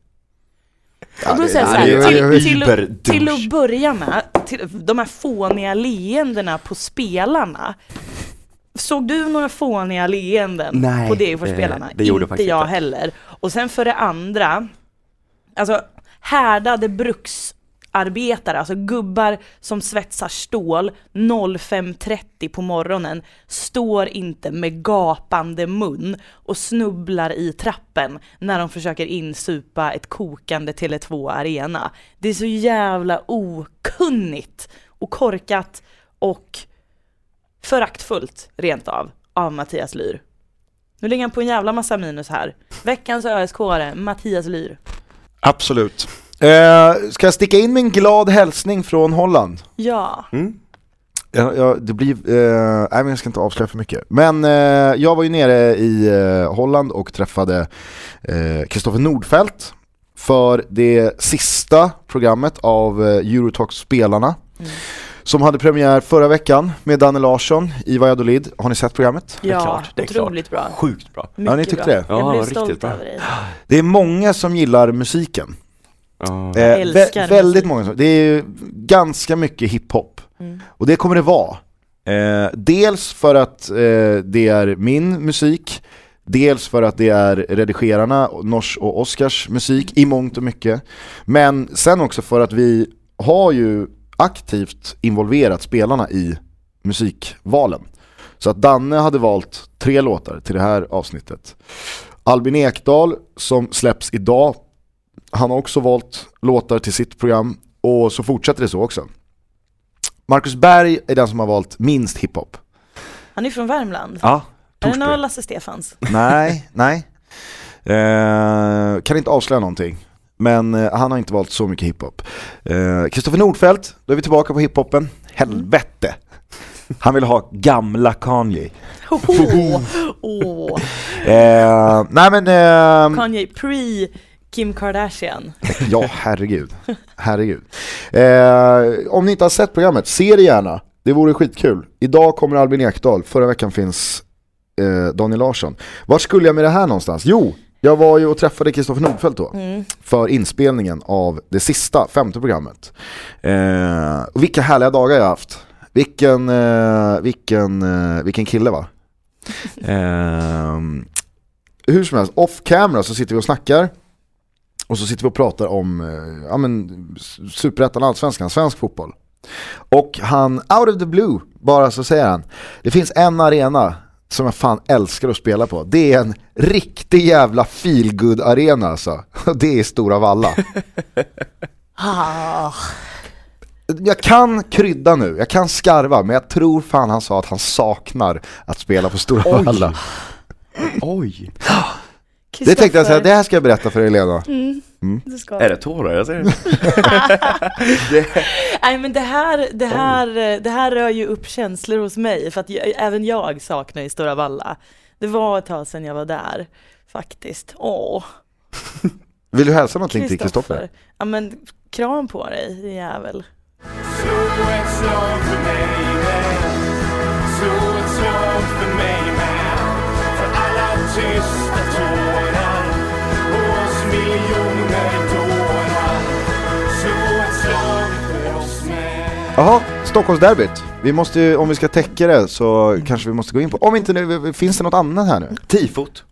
Och då säger jag så här, till, till, till att börja med, till, de här fåniga leendena på spelarna. Såg du några fåniga leenden Nej, på Degerfors-spelarna? det- det gjorde inte jag inte. heller. Och sen för det andra, alltså härdade bruksarbetare, alltså gubbar som svetsar stål 05.30 på morgonen, står inte med gapande mun och snubblar i trappen när de försöker insupa ett kokande Tele2 Arena. Det är så jävla okunnigt och korkat och föraktfullt rent av, av Mattias Lyr. Nu ligger han på en jävla massa minus här. Veckans ÖSK-are Mattias Lyr. Absolut. Eh, ska jag sticka in med en glad hälsning från Holland? Ja. Mm. Ja, ja, det blir, eh, nej men jag ska inte avslöja för mycket. Men eh, jag var ju nere i eh, Holland och träffade eh, Kristoffer Nordfeldt för det sista programmet av eh, Eurotalk-spelarna. Mm. Som hade premiär förra veckan med Danne Larsson i Valladolid. Har ni sett programmet? Det är Ja, klart, det är klart. otroligt bra. Sjukt bra. Mycket Ja, ni tyckte bra. det? Ja, Jag blev riktigt stolt bra. över dig. Det är många som gillar musiken. Ja. Eh, vä- väldigt många. Det är ju ganska mycket hiphop. Mm. Och det kommer det vara. Eh, dels för att eh, det är min musik, dels för att det är redigerarna, Nors och Oscars musik i mångt och mycket. Men sen också för att vi har ju aktivt involverat spelarna i musikvalen. Så att Danne hade valt tre låtar till det här avsnittet. Albin Ekdal som släpps idag, han har också valt låtar till sitt program och så fortsätter det så också. Marcus Berg är den som har valt minst hiphop. Han är från Värmland. Ja, är det någon Lasse Stefans? Nej, [laughs] nej. Eh, kan inte avslöja någonting. Men eh, han har inte valt så mycket hiphop. Eh, Kristoffer Nordfeldt, då är vi tillbaka på hiphopen. Helvete! Han vill ha gamla Kanye. Åh, åh. [laughs] Eh, nej men, eh, Kanye pre Kim Kardashian. [laughs] ja herregud. Herregud. Eh, om ni inte har sett programmet, se det gärna. Det vore skitkul. Idag kommer Albin Ekdal, förra veckan finns eh, Daniel Larsson. Var skulle jag med det här någonstans? Jo, jag var ju och träffade Kristoffer Nordfeldt då. Mm. för inspelningen av det sista, femte programmet. Eh, och vilka härliga dagar jag har haft. Vilken, eh, vilken, eh, vilken kille va? [laughs] Eh, hur som helst, off camera så sitter vi och snackar. Och så sitter vi och pratar om eh, ja, men, superettan, allsvenskan, svensk fotboll. Och han, out of the blue, bara så säger han, det finns en arena som jag fan älskar att spela på. Det är en riktig jävla feelgood arena alltså. Och [laughs] det är Stora Valla. [laughs] Ah. Jag kan krydda nu, jag kan skarva, men jag tror fan han sa att han saknar att spela på Stora Oj. Valla. Oj! [gasps] Det tänkte jag säga, det här ska jag berätta för dig Lena. Mm, Mm. det Är det tårar jag ser? [laughs] Nej men det här, det, här, det här rör ju upp känslor hos mig för att jag, även jag saknar ju Stora Valla. Det var ett tag sedan jag var där faktiskt. Åh, [laughs] Vill du hälsa någonting till Kristoffer? Ja men kram på dig din jävel. Slå Jaha, Stockholmsderbyt. Vi måste ju, om vi ska täcka det så kanske vi måste gå in på, om inte nu, finns det något annat här nu? Tifot.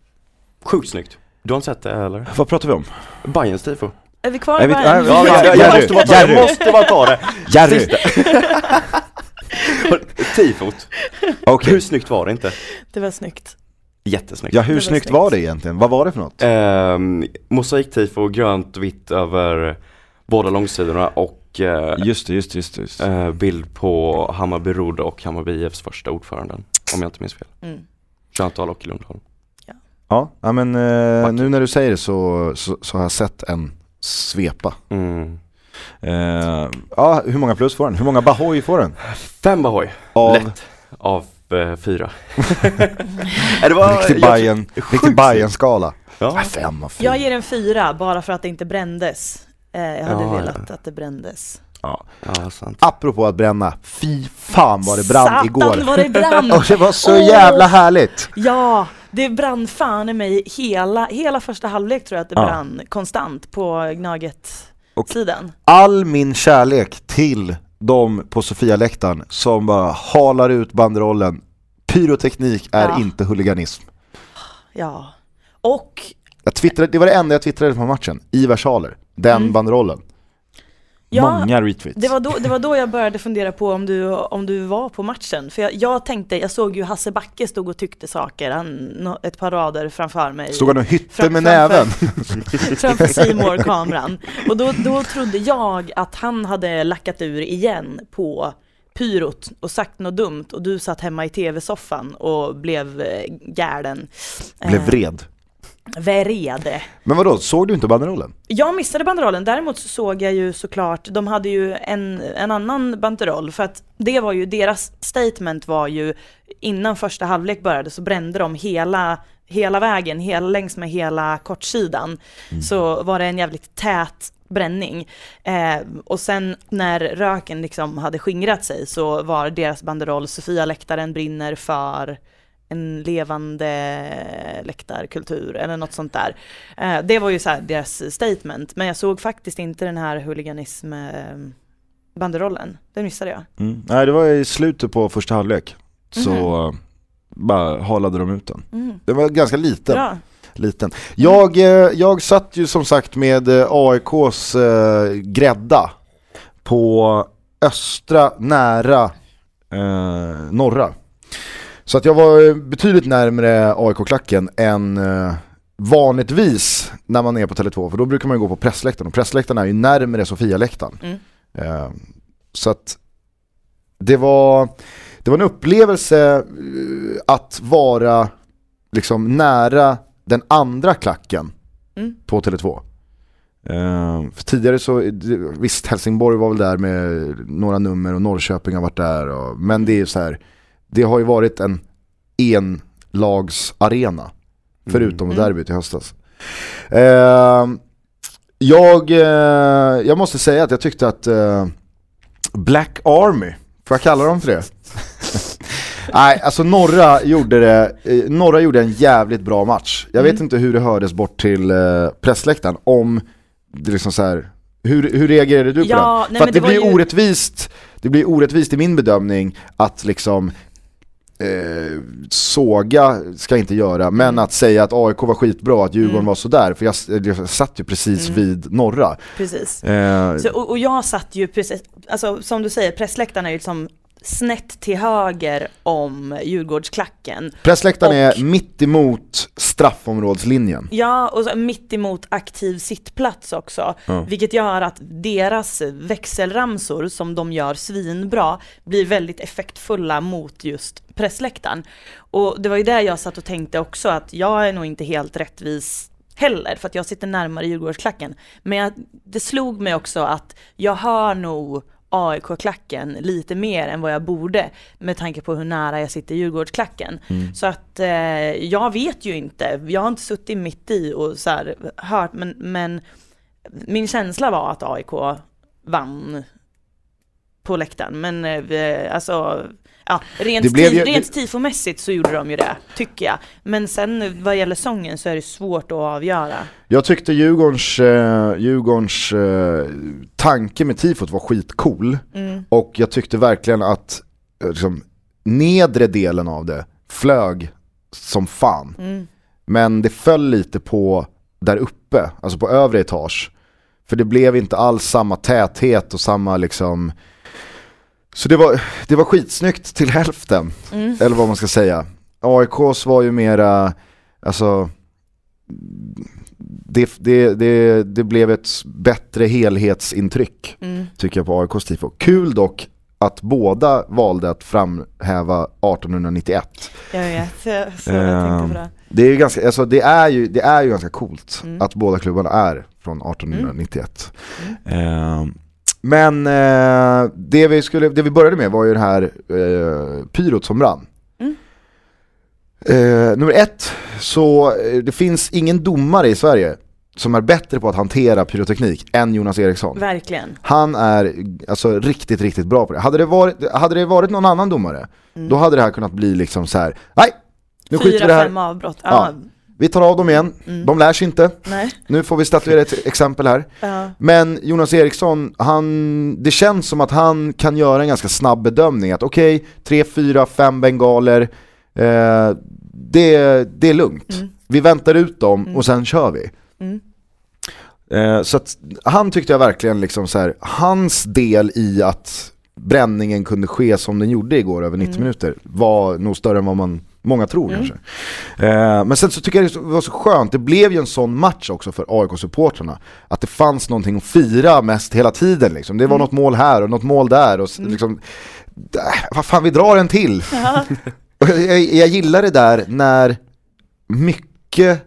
Sjukt snyggt. Du har inte sett det eller? Vad pratar vi om? Bayerns tifo. Är vi kvar i Bayern? är vi- Ja, Ja, [laughs] jag, måste bara jag måste bara ta det. Jerry! [laughs] Tifot. Okej. Hur snyggt var det inte? Det var snyggt. Jättesnyggt. Ja hur var snyggt snyggt. var det egentligen? Vad var det för något? Ehm, mosaiktifo, grönt och vitt över båda långsidorna och eh, Just det, just det, just det. Just det. eh, bild på Hammarby Rodd och Hammarby IFs första ordföranden. Om jag inte minns fel. Mm. Chantal och Lundholm. Ja, ja men eh, nu när du säger det så, så, så har jag sett en svepa. Mm. Eh, ja, hur många plus får den? Hur många Bahoy får den? Fem Bahoy, Av lätt. Av eh, fyra. Nej, det var, riktig jag- Bajen, riktig Bajen-skala. Ja. Ja, fem av fyra. Jag ger en fyra bara för att det inte brändes. Eh, jag hade Ja, velat ja. att det brändes. ja, sant. Apropå att bränna, fy fan vad det brann Satan igår. vad det brann! [laughs] Och det var så Åh. jävla härligt. Ja, det brann fan i mig hela, hela första halvlek tror jag att det Ja. brann konstant på Gnaget-sidan. All min kärlek till de på Sofia-läktaren som bara halar ut banderollen. Pyroteknik är Ja. inte huliganism. Ja. Och Jag twittrade, det var det enda jag twittrade på matchen, i versaler. Den Mm. banderollen. Ja, Många retweets. det var, då, det var då jag började fundera på om du, om du var på matchen. För jag, jag tänkte, jag såg ju Hasse Backe stod och tyckte saker, han, ett par rader framför mig. Stod han och hytte Fram- med framför- näven? [laughs] framför simor kameran Och då, då trodde jag att han hade lackat ur igen på pyrot och sagt något dumt och du satt hemma i tv-soffan och blev eh, galen. Blev Eh, vred. Vrede. Men vadå, såg du inte banderollen? Jag missade banderollen, däremot så såg jag ju såklart, de hade ju en, en annan banderoll för att det var ju, deras statement var ju innan första halvlek började så brände de hela, hela vägen, hela, längs med hela kortsidan. Så var det en jävligt tät bränning. Eh, och sen när röken liksom hade skingrat sig så var deras banderoll Sofia läktaren brinner för en levande läktarkultur eller något sånt där. Eh, det var ju så deras statement, men jag såg faktiskt inte den här huliganism eh, banderollen. Den missade jag. Mm. Nej det var i slutet på första halvlek. Så eh, bara halade de ut den. Mm. Den var ganska liten. Bra. liten. Jag, jag satt ju som sagt med AIKs eh, grädda på östra nära eh, norra. Så att jag var betydligt närmare AIK-klacken än eh, vanligtvis när man är på Tele2 för då brukar man gå på pressläktaren och pressläktaren är ju närmare Sofia-läktaren. Mm. Eh, så att det var, det var en upplevelse eh, att vara liksom nära den andra klacken Mm. på Tele2. Eh, för tidigare så, visst Helsingborg var väl där med några nummer och Norrköping har varit där. Och, men det är ju så här, har ju varit en enlagsarena. Förutom Mm. derbyt i höstas. Eh, jag, eh, jag måste säga att jag tyckte att eh, Black Army, får jag kalla dem för det? [laughs] Nej, alltså norra gjorde, det, eh, norra gjorde en jävligt bra match. Jag vet Mm. inte hur det hördes bort till eh, pressläktaren, om det liksom så här, hur, hur reagerade du på Ja, den? nej, För att det, det blir ju- orättvist, det blir orättvist i min bedömning att liksom eh, såga ska jag inte göra, men Mm. att säga att AIK var skitbra, att Djurgården Mm. var sådär, för jag, jag satt ju precis Mm. vid norra. Precis. Eh, Så, och, och jag satt ju precis, alltså som du säger, pressläktaren är ju liksom snett till höger om Djurgårdsklacken. pressläktaren och- är mitt emot straffområdslinjen. Ja, och så mitt emot aktiv sittplats också. Ja. Vilket gör att deras växelramsor som de gör svinbra blir väldigt effektfulla mot just pressläktaren. Och det var ju där jag satt och tänkte också att jag är nog inte helt rättvis heller för att jag sitter närmare Djurgårdsklacken. Men jag, det slog mig också att jag hör nog AIK-klacken lite mer än vad jag borde med tanke på hur nära jag sitter Djurgårdsklacken. Så att eh, jag vet ju inte, jag har inte suttit mitt i och så här, hört, men, men min känsla var att AIK vann på läktaren. Men eh, alltså, ja, rent, Det blev ju- rent tifomässigt så gjorde de ju det, tycker jag. Men sen vad gäller sången så är det svårt att avgöra. Jag tyckte Djurgårdens, eh, Djurgårdens eh, tanke med tifot var skitcool. Mm. Och jag tyckte verkligen att eh, liksom, nedre delen av det flög som fan. Mm. Men det föll lite på där uppe, alltså på övre etage. För det blev inte alls samma täthet och samma liksom Så det var, det var skitsnyggt till hälften, Mm. eller vad man ska säga. AIKs var ju mera, alltså det, det, det, det blev ett bättre helhetsintryck Mm. tycker jag på AIKs tifo. Kul dock att båda valde att framhäva 1891. Jag vet, så, jag tänkte på det. Det är ju ganska, alltså det är ju, det är ju ganska coolt Mm. att båda klubbarna är från 1891. Eh, men eh, det, vi skulle, det vi började med var ju det här eh, pyrot som brann. Mm. Eh, nummer ett, så eh, det finns ingen domare i Sverige som är bättre på att hantera pyroteknik än Jonas Eriksson. Verkligen. Han är alltså riktigt, riktigt bra på det. Hade det varit, hade det varit någon annan domare, då hade det här kunnat bli liksom så här. nej, nu skiter vi Fyra, det här. fem avbrott. Ja. Ja. Vi tar av dem igen, Mm. de lär sig inte. Nej. Nu får vi statuera ett exempel här. Ja. Men Jonas Eriksson, han, det känns som att han kan göra en ganska snabb bedömning att okej, tre, fyra, fem bengaler, eh, det, det är lugnt. Mm. Vi väntar ut dem och sen kör vi. Mm. Eh, så att han tyckte jag verkligen liksom så här, hans del i att bränningen kunde ske som den gjorde igår över 90 Mm. minuter var nog större än vad man, många tror kanske. Eh, men sen så tycker jag det var så skönt, det blev ju en sån match också för AIK-supportrarna. Att det fanns någonting att fira mest hela tiden liksom. Det var något mål här och något mål där och s- liksom, äh, vad fan vi drar en till. [laughs] Jag, jag, jag gillar det där när mycket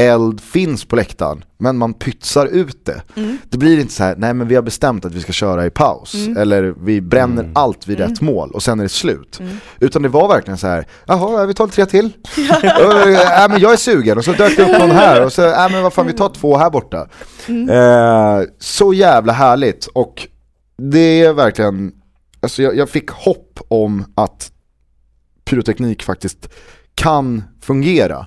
eld finns på läktaren men man pytsar ut det. Det blir inte så här, nej men vi har bestämt att vi ska köra i paus eller vi bränner allt vid rätt mål och sen är det slut. Utan det var verkligen så här, jaha vi tar tre till. [laughs] äh, men jag är sugen. Och så dök det upp någon här och så, äh, men vad fan vi tar två här borta. Eh, så jävla härligt och det är verkligen, alltså jag, jag fick hopp om att pyroteknik faktiskt kan fungera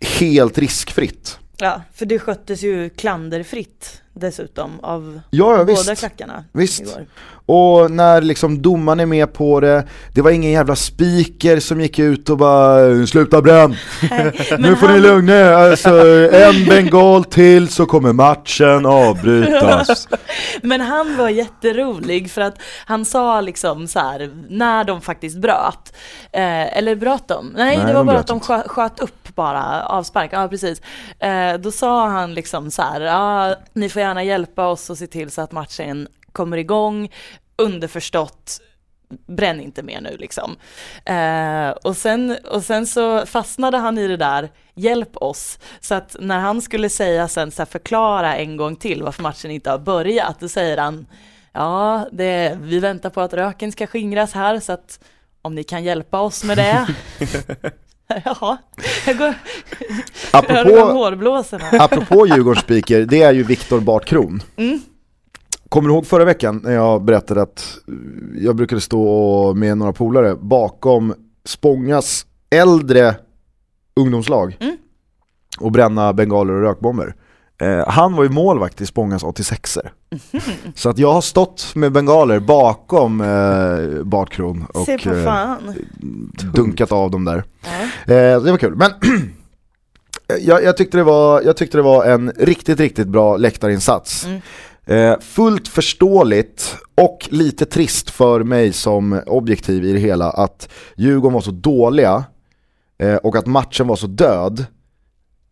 helt riskfritt. ja, för det sköttes ju klanderfritt dessutom av Ja, ja båda visst. klackarna Visst. igår. Och när liksom domaren är med på det, det var ingen jävla speaker som gick ut och bara 'Sluta bränn! [laughs] [laughs] nu får ni han- lugna er, alltså en bengal till så kommer matchen avbrytas' [laughs] Men han var jätterolig för att han sa liksom så här när de faktiskt bröt. Eh, eller bröt de? Nej, Nej, det var de bara att de inte. skö- sköt upp bara avspark. Ja, precis. Eh, då sa han liksom så här, ja, ni får gärna hjälpa oss och se till så att matchen kommer igång. Underförstått, bränn inte mer nu liksom. Eh, och, sen, och sen så fastnade han i det där, hjälp oss. Så att när han skulle säga sen, så här, förklara en gång till varför matchen inte har börjat, då säger han, ja, det, vi väntar på att röken ska skingras här, så att om ni kan hjälpa oss med det. [laughs] [laughs] Jaha, jag går, Apropå, hårblåsorna. apropå Djurgårdens speaker, det är ju Viktor Bartkron Mm. Kommer du ihåg förra veckan när jag berättade att jag brukade stå med några polare bakom Spångas äldre ungdomslag Mm. och bränna bengaler och rökbomber? Eh, han var ju målvakt i Spångas 86er. Mhm. Så att jag har stått med bengaler bakom eh, Bartkron och eh, dunkat av dem där. Ja. Eh, det var kul, men [clears throat] jag, jag, tyckte det var, jag tyckte det var en riktigt, riktigt bra läktarinsats. Mm. Eh, fullt förståeligt och lite trist för mig som objektiv i det hela att Djurgården var så dåliga eh, och att matchen var så död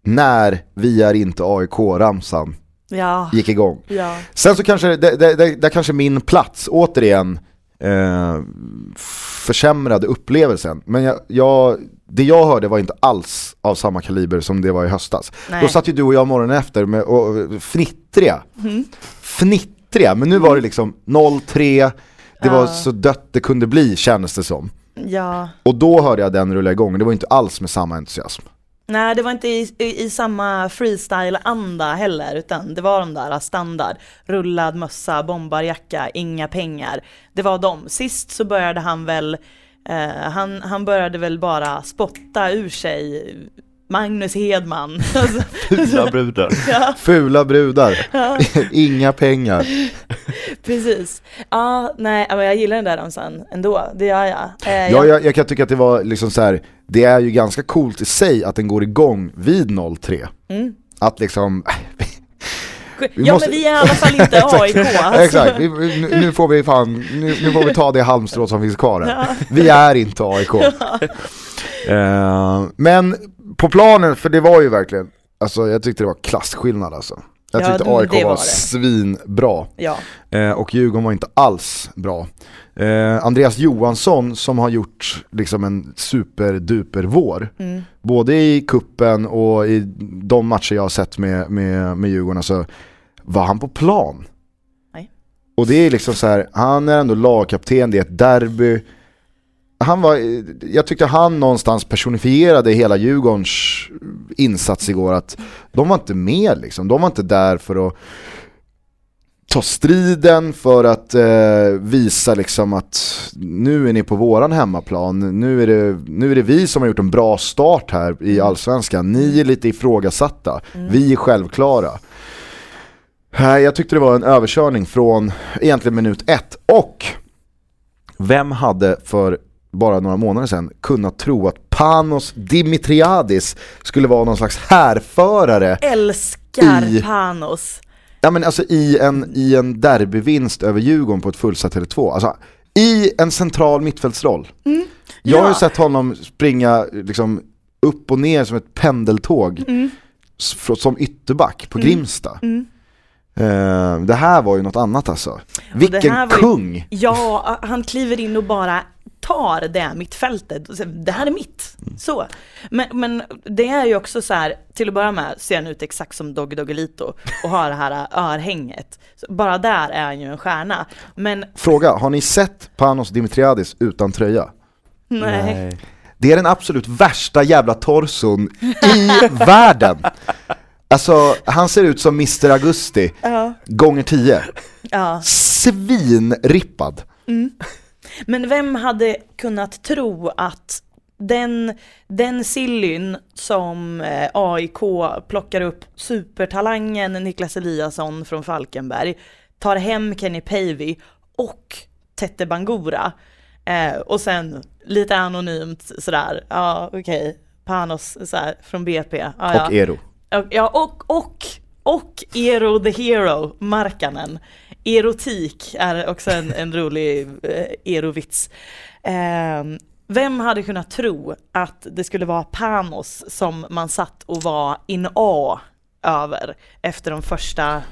när vi är inte AIK-ramsan Ja, gick igång. ja. Sen så kanske, det, det, det, där kanske min plats återigen eh, försämrade upplevelsen. Men jag, jag, det jag hörde var inte alls av samma kaliber som det var i höstas. Nej. Då satt ju du och jag morgonen efter med, och, fnittriga. Mm. Fnittriga, men nu var det liksom 0-3, det var Ja. så dött det kunde bli kändes det som. ja. Och då hörde jag den rulla igång, det var inte alls med samma entusiasm. Nej, det var inte i, i, i samma freestyle-anda heller, utan det var de där standard, rullad mössa, bombarjacka, inga pengar. Det var de. Sist så började han väl, eh, han, han började väl bara spotta ur sig Magnus Hedman. [laughs] Alltså, Fula brudar. [laughs] ja, Fula brudar, [laughs] inga pengar. precis. Ja, nej, men jag gillar den där dansen ändå, det gör jag. Eh, Ja, jag- jag, kan tycka att det var liksom så här. det är ju ganska coolt i sig att den går igång vid 0-3. Mm. Att liksom, Ja måste- men vi är i alla fall inte AIK. Alltså. Exakt, vi, vi- nu, nu får vi fan, nu, nu får vi ta det halmstrå som finns kvar här. Ja. Vi är inte AIK. Eh, men på planen, för det var ju verkligen, alltså jag tyckte det var klasskillnad alltså. Jag Ja, tyckte det- AIK var, var svinbra. Ja. Eh, och Djurgården var inte alls bra. Eh, Andreas Johansson som har gjort liksom en superduper vår, Mm. både i kuppen och i de matcher jag har sett med, med, med Djurgården, så var han på plan. Nej. Och det är liksom så här, han är ändå lagkapten, det är ett derby. Han var, jag tyckte han någonstans personifierade hela Djurgårdens insats igår, att de var inte med liksom, de var inte där för att ta striden för att eh, visa liksom att nu är ni på våran hemmaplan, nu är, det, nu är det vi som har gjort en bra start här i Allsvenskan, ni är lite ifrågasatta, vi är självklara. Jag tyckte det var en överkörning från egentligen minut ett. Och vem hade för bara några månader sedan kunnat tro att Panos Dimitriadis skulle vara någon slags härförare Älskar I- Panos. Ja men alltså i en, i en derbyvinst över Djurgården på ett fullsatt Tele2. Alltså i en central mittfältsroll. Jag har ju sett honom springa liksom upp och ner som ett pendeltåg fr- som ytterback på Grimsta. Eh, det här var ju något annat alltså. Vilken här var ju- kung! Ja, han kliver in och bara tar det mittfältet. och säger, Det här är mitt. Så. Men, men det är ju också så här, till att börja med ser han ut exakt som Doggy Doggelito och har det här örhänget. Så bara där är han ju en stjärna. Men Fråga, har ni sett Panos Dimitriadis utan tröja? nej. Det är den absolut värsta jävla torson i [laughs] världen. Alltså, han ser ut som Mr Augusti Ja. gånger 10. Ja. Svinrippad. Men vem hade kunnat tro att den, den sillyn som eh, AIK plockar upp supertalangen Niklas Eliasson från Falkenberg, tar hem Kenny Pavey och Tette Bangura eh, och sen lite anonymt sådär, ja okej, Panos såhär, från BP. Ja, ja. Och Ero. Och- Ja, och, och, och Ero the Hero, Markkanen. Erotik är också en, en rolig eh, erovits. Eh, vem hade kunnat tro att det skulle vara Panos som man satt och var in A över efter de första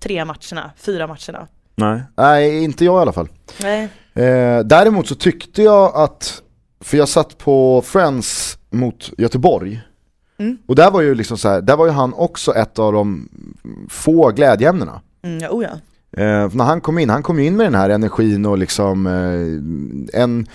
tre matcherna, fyra matcherna? Nej. Nej, inte jag i alla fall. Nej. Eh, däremot så tyckte jag att, för jag satt på Friends mot Göteborg, Mm. och där var ju liksom så här, där var ju han också ett av de få glädjeämnena. Mm, ja, oh ja. Eh, när han kom in, han kom in med den här energin och liksom eh, en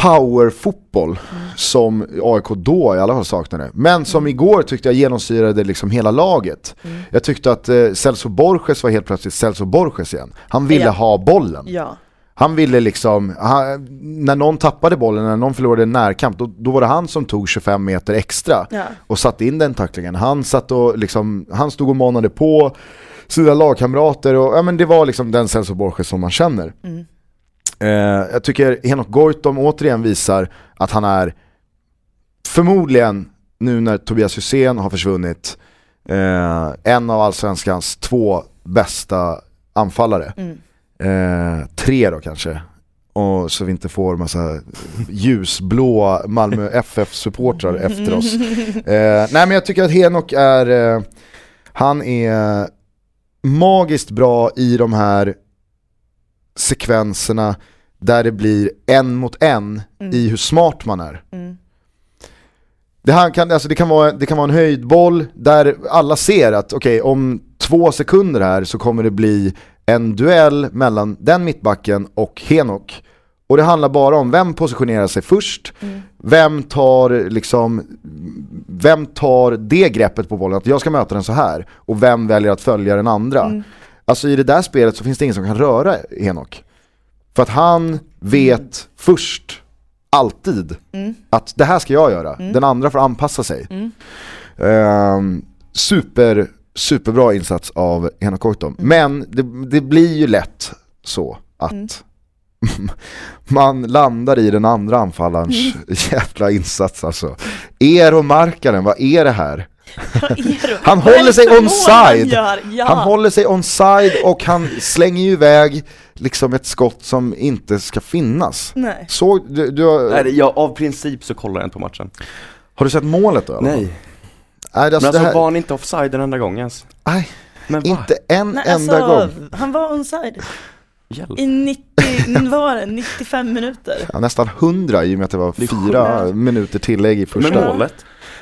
powerfotboll som AIK då i alla fall saknade. Men som igår tyckte jag genomsyrade liksom hela laget. Jag tyckte att eh, Celso Borges var helt plötsligt Celso Borges igen. Han ville Ja. ha bollen. ja. Han ville liksom, han, när någon tappade bollen, när någon förlorade en närkamp, då, då var det han som tog 25 meter extra Ja. och satte in den tacklingen. Han, satt och liksom, han stod och manade på sina lagkamrater och ja, men det var liksom den Celso Borges som man känner. Eh, jag tycker Henok Goitom återigen visar att han är förmodligen, nu när Tobias Hysén har försvunnit, eh, en av allsvenskans två bästa anfallare. Mm. Eh, tre då kanske. Och så vi inte får massa ljusblå Malmö [laughs] FF-supportrar efter oss. [laughs] Eh, nej men jag tycker att Henok är, eh, han är magiskt bra i de här sekvenserna där det blir en mot en i hur smart man är. Mm. Det, här kan, alltså det, kan vara, det kan vara en höjdboll där alla ser att okej om två sekunder här så kommer det bli en duell mellan den mittbacken och Henok. Och det handlar bara om vem positionerar sig först, vem tar liksom, vem tar det greppet på bollen, att jag ska möta den så här och vem väljer att följa den andra. Alltså i det där spelet så finns det ingen som kan röra Henok. För att han vet först, alltid, att det här ska jag göra. Den andra får anpassa sig. Ehm, super, superbra insats av Henok Goitom. Men det, det blir ju lätt så att man landar i den andra anfallarens jävla insats alltså. Er och Markkanen, vad är det här? [laughs] Han håller sig onside. Han, gör? ja. Han håller sig onside och han slänger ju iväg liksom ett skott som inte ska finnas. Nej. Såg du, du har, Nej, jag, av princip så kollar jag inte på matchen. har du sett målet då? eller? Nej. Nej, Men alltså, alltså det här, var han inte offside den enda gången ens? nej, Men inte en Nej, enda alltså, gång. Han var onside Hjälp. i 90, vad var det, 95 minuter. Ja, nästan 100 i och med att det var Det fyra sjukt. minuter tillägg i första. Men målet?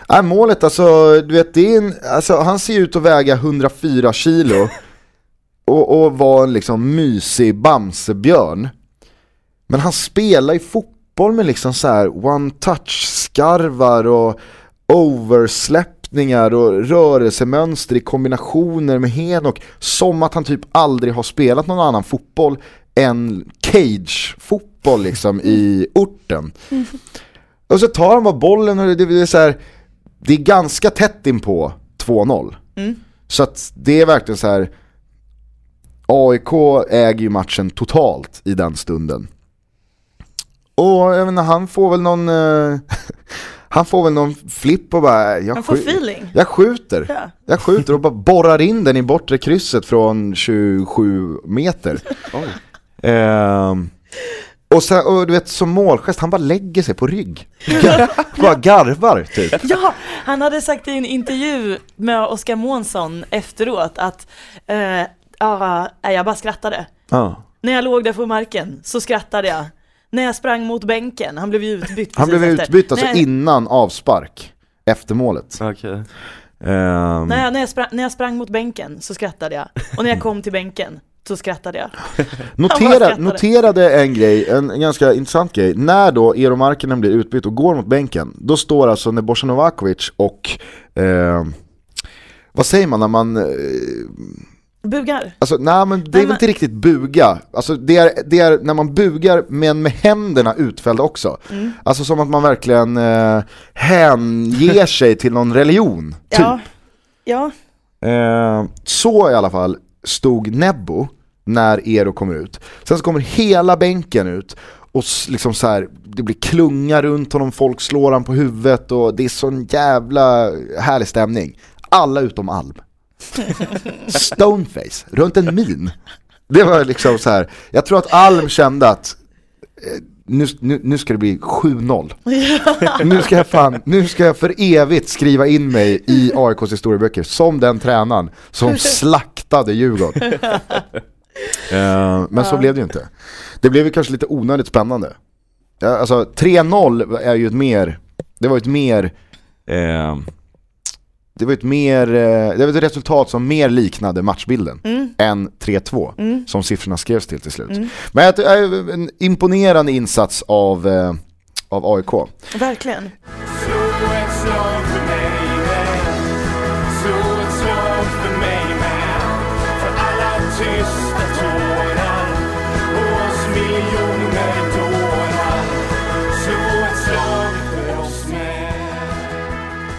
Nej, målet alltså, du vet, det är en, alltså, han ser ut att väga 104 kilo [laughs] och, och vara en liksom mysig Bamsebjörn. Men han spelar ju fotboll med liksom så här one-touch-skarvar och oversläppningar och rörelsemönster i kombinationer med Henok som att han typ aldrig har spelat någon annan fotboll än cage-fotboll liksom i orten. [laughs] Och så tar han bara bollen och det, det, är så här, det är ganska tätt in på 2-0. Mm. Så att det är verkligen så här. AIK äger ju matchen totalt i den stunden. Och jag menar, han får väl någon, eh, [laughs] han får väl någon flipp och bara, jag, Han får feeling. jag skjuter. Ja. Jag skjuter och bara borrar in den i bortre krysset från 27 meter. [laughs] Ehm, och, sen, och du vet som målgest, han bara lägger sig på rygg. Gar, [laughs] bara garvar typ. [laughs] Ja, han hade sagt i en intervju med Oskar Månsson efteråt att eh, nej, jag bara skrattade. Ja. När jag låg där på marken så skrattade jag. När jag sprang mot bänken, han blev ju utbytt Han blev efter. utbytt alltså jag, innan avspark, efter målet. Okej. Ehm, när, jag, när, jag sprang, när jag sprang mot bänken så skrattade jag. Och när jag kom till bänken så skrattade jag. [laughs] Notera, skrattade. noterade en grej, en, en ganska intressant grej. När då Eero Markkinen blir utbytt och går mot bänken, då står alltså Nebojsa Novakovic och, eh, vad säger man när man, eh, Bugar. alltså nej men det är Nej, väl men- inte riktigt buga. Alltså det är, det är när man bugar men med händerna utfällda också. Mm. Alltså som att man verkligen eh, hänger [laughs] sig till någon religion, typ. Ja. Ja. Eh, så i alla fall stod Nebbo när Ero kommer ut. Sen så kommer hela bänken ut och liksom så här, det blir klunga runt honom, folk slår honom på huvudet och det är sån jävla härlig stämning. Alla utom Alm. [laughs] Stoneface, runt en min. Det var liksom så här. jag tror att Alm kände att eh, nu, nu, nu ska det bli 7-0. [laughs] Nu ska, jag fan, nu ska jag för evigt skriva in mig i AIKs historieböcker som den tränaren som slaktade Djurgården. [laughs] Eh, men så blev det ju inte. Det blev ju kanske lite onödigt spännande. Alltså 3-0 är ju ett mer, det var ett mer, eh, det var ett mer, eh, det var ett resultat som mer liknade matchbilden Mm. än 3-2 Mm. som siffrorna skrevs till till slut. Mm. Men tror- eh, en imponerande insats av, eh, av AIK. Verkligen.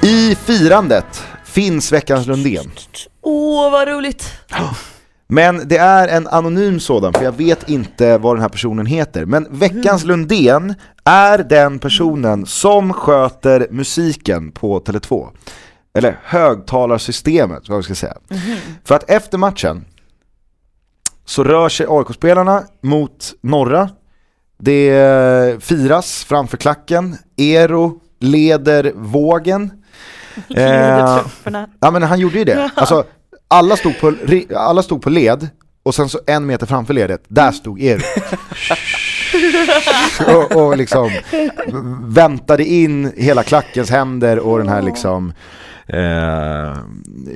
I firandet finns veckans Lundén. Åh, vad roligt. Men det är en anonym sådan, för jag vet inte vad den här personen heter. Men veckans Lundén är den personen som sköter musiken på Tele2. Eller högtalarsystemet, vad vi ska säga. För att efter matchen så rör sig AIK-spelarna mot norra. Det firas framför klacken. Ero leder vågen. Eh. Ja men han gjorde ju det. Alltså, alla, stod på, alla stod på led och sen så en meter framför ledet, där stod Eero. [laughs] och, och liksom väntade in hela klackens händer och den här liksom eh,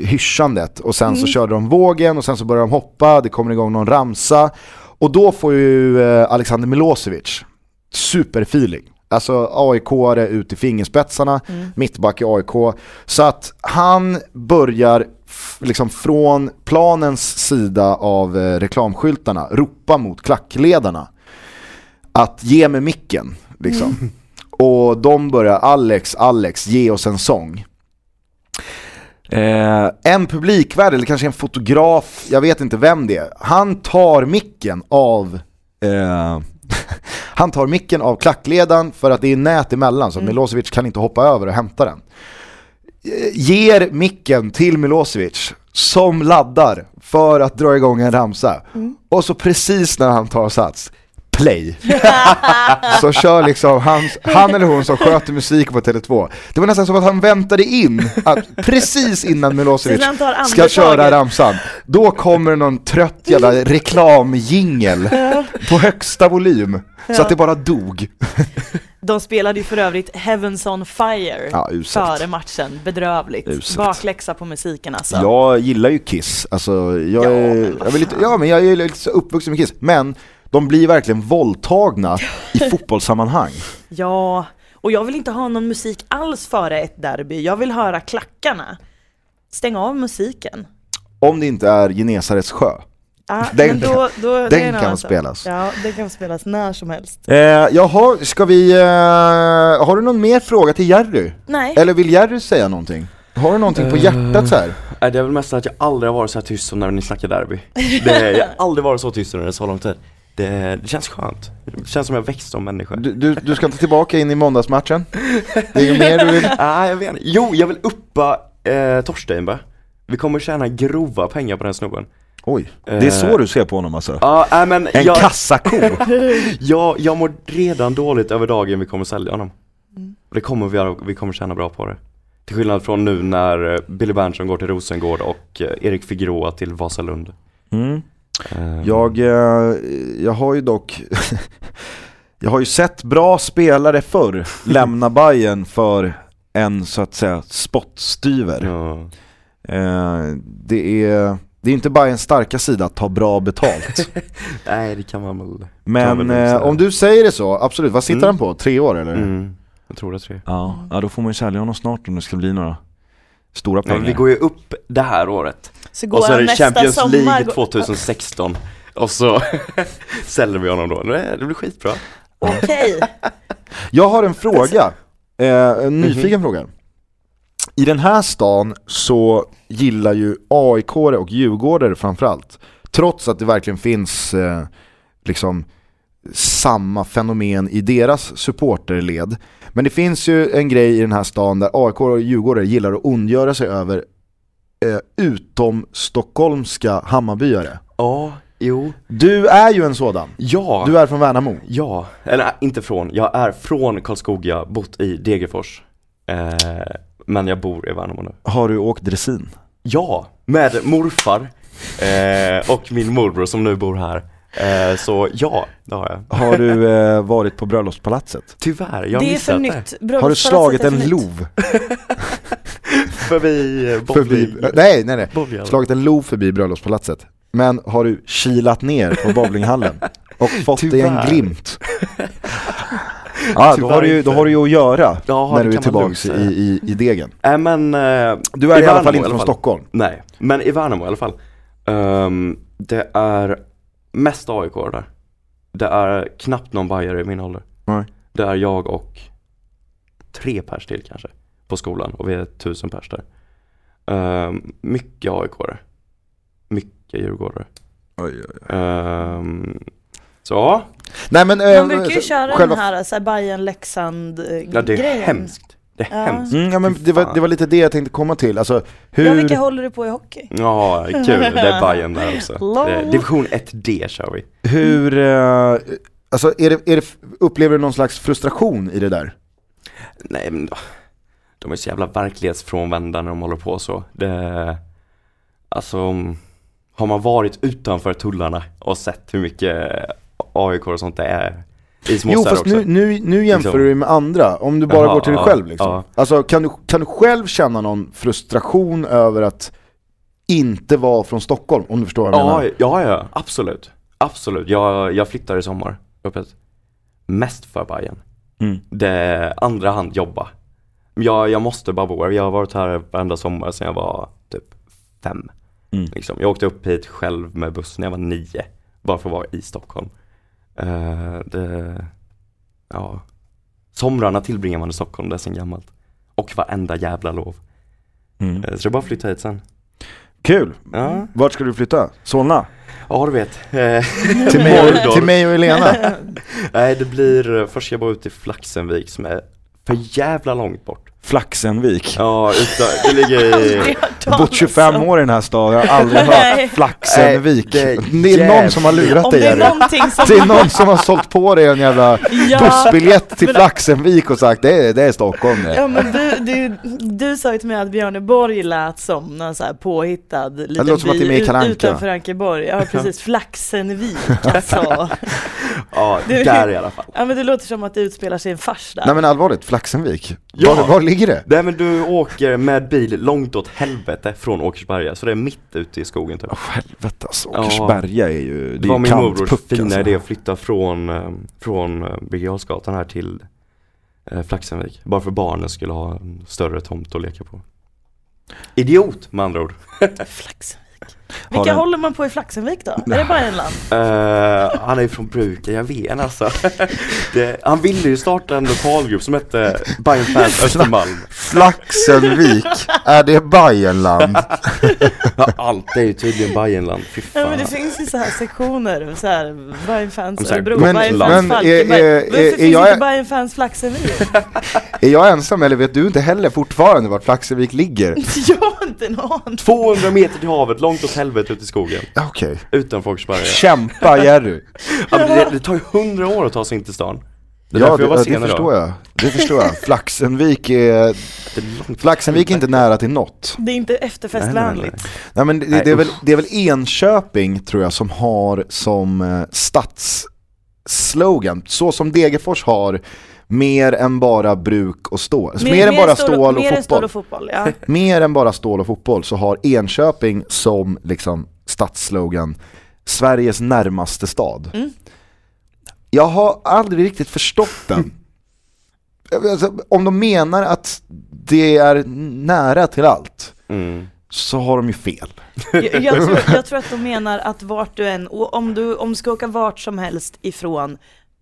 hyschandet. Och sen så körde de vågen och sen så började de hoppa, det kommer igång någon ramsa. Och då får ju eh, Alexander Milosevic superfeeling. Alltså AIK-are ut i fingerspetsarna, mittback i AIK. Så att han börjar liksom från planens sida av eh, reklamskyltarna ropa mot klackledarna att ge mig micken. Liksom. [laughs] Och de börjar Alex, Alex, ge oss en sång. Eh, en publikvärd eller kanske en fotograf, jag vet inte vem det är. Han tar micken av eh, [laughs] Han tar micken av klackledaren för att det är nät emellan så att Milosevic kan inte hoppa över och hämta den. ger micken till Milosevic som laddar för att dra igång en ramsa. Och så precis när han tar sats, play. [laughs] så kör liksom han, han eller hon som sköter musiken på Tele2. Det var nästan som att han väntade in att precis innan Milosevic ska köra ramsan, då kommer någon trött jävla reklamjingel på högsta volym. Så att det bara dog. De spelade ju för övrigt Heavens on Fire Ja, före matchen, bedrövligt. Uselt. Bakläxa på musiken alltså. Jag gillar ju Kiss, alltså jag, Ja, är, jag, fan. ja, men jag är lite så uppvuxen med Kiss, men de blir verkligen våldtagna i [laughs] fotbollssammanhang. Ja, och jag vill inte ha någon musik alls före ett derby. Jag vill höra klackarna. Stäng av musiken. Om det inte är Genesarets sjö. Ja, Den då, då, den en kan sak. spelas. Ja, den kan spelas när som helst. Eh, jaha, ska vi, eh, har du någon mer fråga till Jerry? Nej, Eller vill Jerry säga någonting? Har du någonting på hjärtat så här? Nej, det är väl mest att jag aldrig har varit så här tyst som när ni snackar derby. Det, jag har aldrig varit så tyst under så lång tid. Det, det känns skönt. Det känns som jag växt som människa. Du, du, du ska inte tillbaka in i måndagsmatchen? Det är ju mer du vill? Nej, [laughs] jag vet inte. Jo, jag vill uppa eh, Torsten va? Vi kommer tjäna grova pengar på den snubben. Oj, det är så du ser på honom alltså? Ja, nej men En jag, kassako? [laughs] jag, jag mår redan dåligt över dagen vi kommer sälja honom. Det kommer vi göra, vi kommer tjäna bra på det. Till skillnad från nu när eh, Billy Berntsson går till Rosengård och eh, Erik Figueroa till Vasalund. Mm. Eh, Jag, eh, jag har ju dock [laughs] Jag har ju sett bra spelare förr [laughs] lämna Bayern för en så att säga spottstyver. Ja. Eh, det är det är inte Bayerns starka sida att ta bra betalt. [laughs] Nej, det kan man väl. Men eh, om du säger det så, absolut. Vad sitter Mm. han på? Tre år eller? Mm, jag tror det tre. Ja, ja, då får man ju sälja honom snart om det ska bli några stora Ja, pengar. vi går ju upp det här året. så går Och så är det nästa Champions sommar. League går- 2016. Och så [laughs] säljer vi honom då. Det blir skitbra. Okej, [laughs] Jag har en fråga, eh, en Mhm. nyfiken fråga. I den här stan så gillar ju aik och djurgårdare framförallt, trots att det verkligen finns eh, liksom samma fenomen i deras supporterled. Men det finns ju en grej i den här stan där AIK och djurgårdare gillar att ondgöra sig över eh, utom stockholmska Hammarbyare. Ja, jo. Du är ju en sådan. Ja. Du är från Värnamo. Ja, eller nej, inte från. Jag är från Karlskoga, bott i Degerfors. Eh, men jag bor i Värnamo nu. Har du åkt dressin? Ja, med morfar eh, och min morbror som nu bor här. Eh, så ja, det har jag. Har du eh, varit på bröllopspalatset? Tyvärr, jag har det är missat för det. nytt. Har du slagit är en nytt. lov? [laughs] Förbi eh, Förbi, bowling. nej, nej, nej. Bowling. Slagit en lov förbi bröllopspalatset. Men har du kilat ner på bowlinghallen och [laughs] fått dig en glimt? [laughs] Ja, då har, du, då har du ju att göra Ja, när det du är tillbaks i, i, i degen. Nej men eh, Du är i, alla Värnamo fall inte från Stockholm. Nej, men i Värnamo i alla fall. Ehm, det är mest AIK där. Det är knappt någon bajare i min ålder. Nej. Det är jag och tre pers till kanske på skolan och vi är tusen pers där. Um, mycket aik -are. Mycket djurgårdare. Ehm, så ja, Nej men, eh, De brukar ju så- köra själva den här, så här Bayern Leksand eh, ja det är grejen. hemskt. Det är Ja. hemskt. Mm, ja, men det, var, det var lite det jag tänkte komma till. Alltså, hur... Ja, vilka håller du på i hockey? Ja, kul. Det är Bayern där också. [laughs] Det division 1D kör vi. hur eh, alltså, är det, är det, upplever du någon slags frustration i det där? Nej men de är så jävla verklighetsfrånvända när de håller på så. Det, alltså, har man varit utanför tullarna och sett hur mycket AIK och sånt det är i små Jo fast också. nu, nu, nu jämför Liksom. du med andra, om du bara Jaha, går till dig ja, själv liksom. ja. Alltså kan du, kan du själv känna någon frustration över att inte vara från Stockholm, om du förstår vad jag Ja, menar? ja, ja, absolut. Absolut. Jag, jag flyttar i sommar. Öppet. Mest för Bayern. Mm. Det andra hand jobba. Jag, jag måste bara bo här. Jag har varit här varenda sommar sedan jag var typ fem. Mm. Liksom. Jag åkte upp hit själv med buss när jag var nio. Bara för att vara i Stockholm. Eh, det, ja. Somrarna tillbringar man i Stockholm, det är sen gammalt. Och varenda jävla lov. Mm. Eh, Så det är bara att flytta hit sen. Kul! Ja, Vart ska du flytta? Solna? ja du vet. Eh, [laughs] Till mig, och, till mig och Elena? [laughs] Nej det blir, först ska jag bo ute i Flaxenvik som är för jävla långt bort. Flaxenvik. Ja, utan, det ligger i... [laughs] Bott 25 år i den här staden, jag har aldrig hört Flaxenvik. Nej, Det det är, någon som har lurat dig det är Jerry. någonting som... Det är någon som har sålt på dig en jävla Ja, bussbiljett till men- Flaxenvik och sagt det är, det är Stockholm det. Ja men du, du, du sa ju till mig att Björneborg lät som någon så här påhittad liten låter som att det är med i utanför Ankeborg. Ja [laughs] precis, Flaxenvik alltså. Ja, Du- där i alla fall. Ja men det låter som att det utspelar sig en fars där. Nej men allvarligt, Flaxenvik. Ja. Var, var ligger det? Nej men du åker med bil långt åt helvete från Åkersberga, så det är mitt ute i skogen typ. Åh helvete alltså, Ja. Åkersberga är ju, det, Det var min morbrors fina alltså. idé att flytta från, eh, från eh, Birger här till eh, Flaxenvik. Bara för barnen skulle ha en större tomt att leka på. Idiot med andra ord. [laughs] Flaxenvik. Har Vilka den- håller man på i Flaxenvik då? Är det bara en land? Eh, han är ju från Bruken, jag vet alltså. [laughs] det, han ville ju starta en lokalgrupp som hette Bayern Fans Östermalm. Flaxenvik, är det Bajenland? Ja, allt är ju tydligen Bajenland, fy Ja men det finns ju så här sektioner, så här Bayern fans Örebro, men- Bayern men fans är- Falkenberg. Varför finns är jag- inte Bayern fans Flaxenvik? [laughs] Är jag ensam eller vet du inte heller fortfarande vart Flaxenvik ligger? [laughs] Jag har inte en aning. 200 meter till havet, långt åt helvete ute i skogen. Okej, Utanför Åkersberga. kämpa Jerry. [laughs] Ja, men det, det tar ju 100 år att ta sig in till stan. Det Ja därför jag det, det förstår jag, det förstår jag. Flaxenvik är, Det Flaxenvik är inte nära till något. Det är inte efterfestvänligt. Nej men det, Nej, det, är väl, det är väl Enköping tror jag som har som eh, stadsslogan, så som Degerfors har mer än bara bruk och stål. Alltså, mer, än bara stål och mer än stål fotboll. och fotboll, ja. [laughs] Mer än bara stål och fotboll så har Enköping som liksom stadsslogan Sveriges närmaste stad. Mm. Jag har aldrig riktigt förstått den. [laughs] Alltså, om de menar att det är nära till allt Mm. så har de ju fel. Jag, jag, tror, [laughs] jag tror att de menar att vart du än, och om du, om du ska åka vart som helst ifrån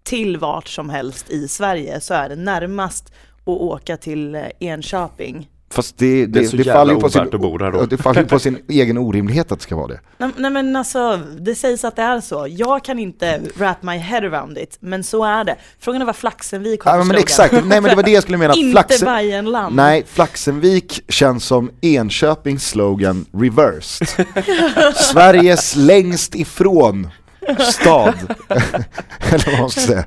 till vart som helst i Sverige så är det närmast att åka till eh, Enköping. Fast det, Det är det, så det, faller ju på sin, att bo där då. Det faller på sin egen orimlighet att det ska vara det. Nej, nej men alltså, det sägs att det är så. Jag kan inte wrap my head around it, men så är det. Frågan är vad Flaxenvik har Ja, men exakt, nej men det var det jag skulle mena. [laughs] Inte Flaxen, Bajenland. nej, Flaxenvik känns som Enköpings slogan reversed. [laughs] Sveriges längst ifrån stad. [laughs] Eller vad man ska säga.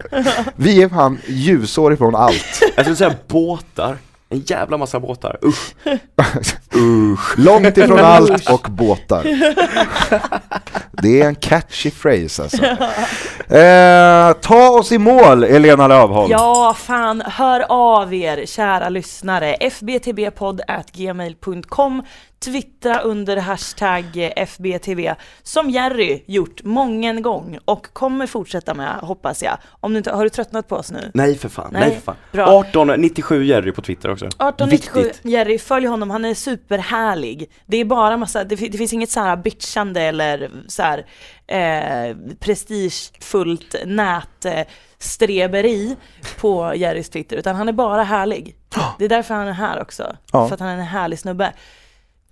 Vi är fan ljusår ifrån allt. Jag skulle säga båtar. En jävla massa båtar. Usch. [laughs] Långt ifrån allt och båtar. Det är en catchy phrase alltså. Eh, ta oss i mål, Elena Lövholm. Ja, fan, hör av er kära lyssnare. fbtbpodd.gmail.com Twittra under hashtag FBTV som Jerry gjort mången gång och kommer fortsätta med hoppas jag. Om du inte, har du tröttnat på oss nu? Nej för fan, nej, Nej, för fan. bra. 1897 Jerry på Twitter också. 1897, Viktigt. Jerry, följ honom, han är superhärlig. Det är bara massa, det, det finns inget så här bitchande eller så här eh, prestigefullt nätstreberi på Jerrys Twitter, utan han är bara härlig. [gasps] Det är därför han är här också, Ja. för att han är en härlig snubbe.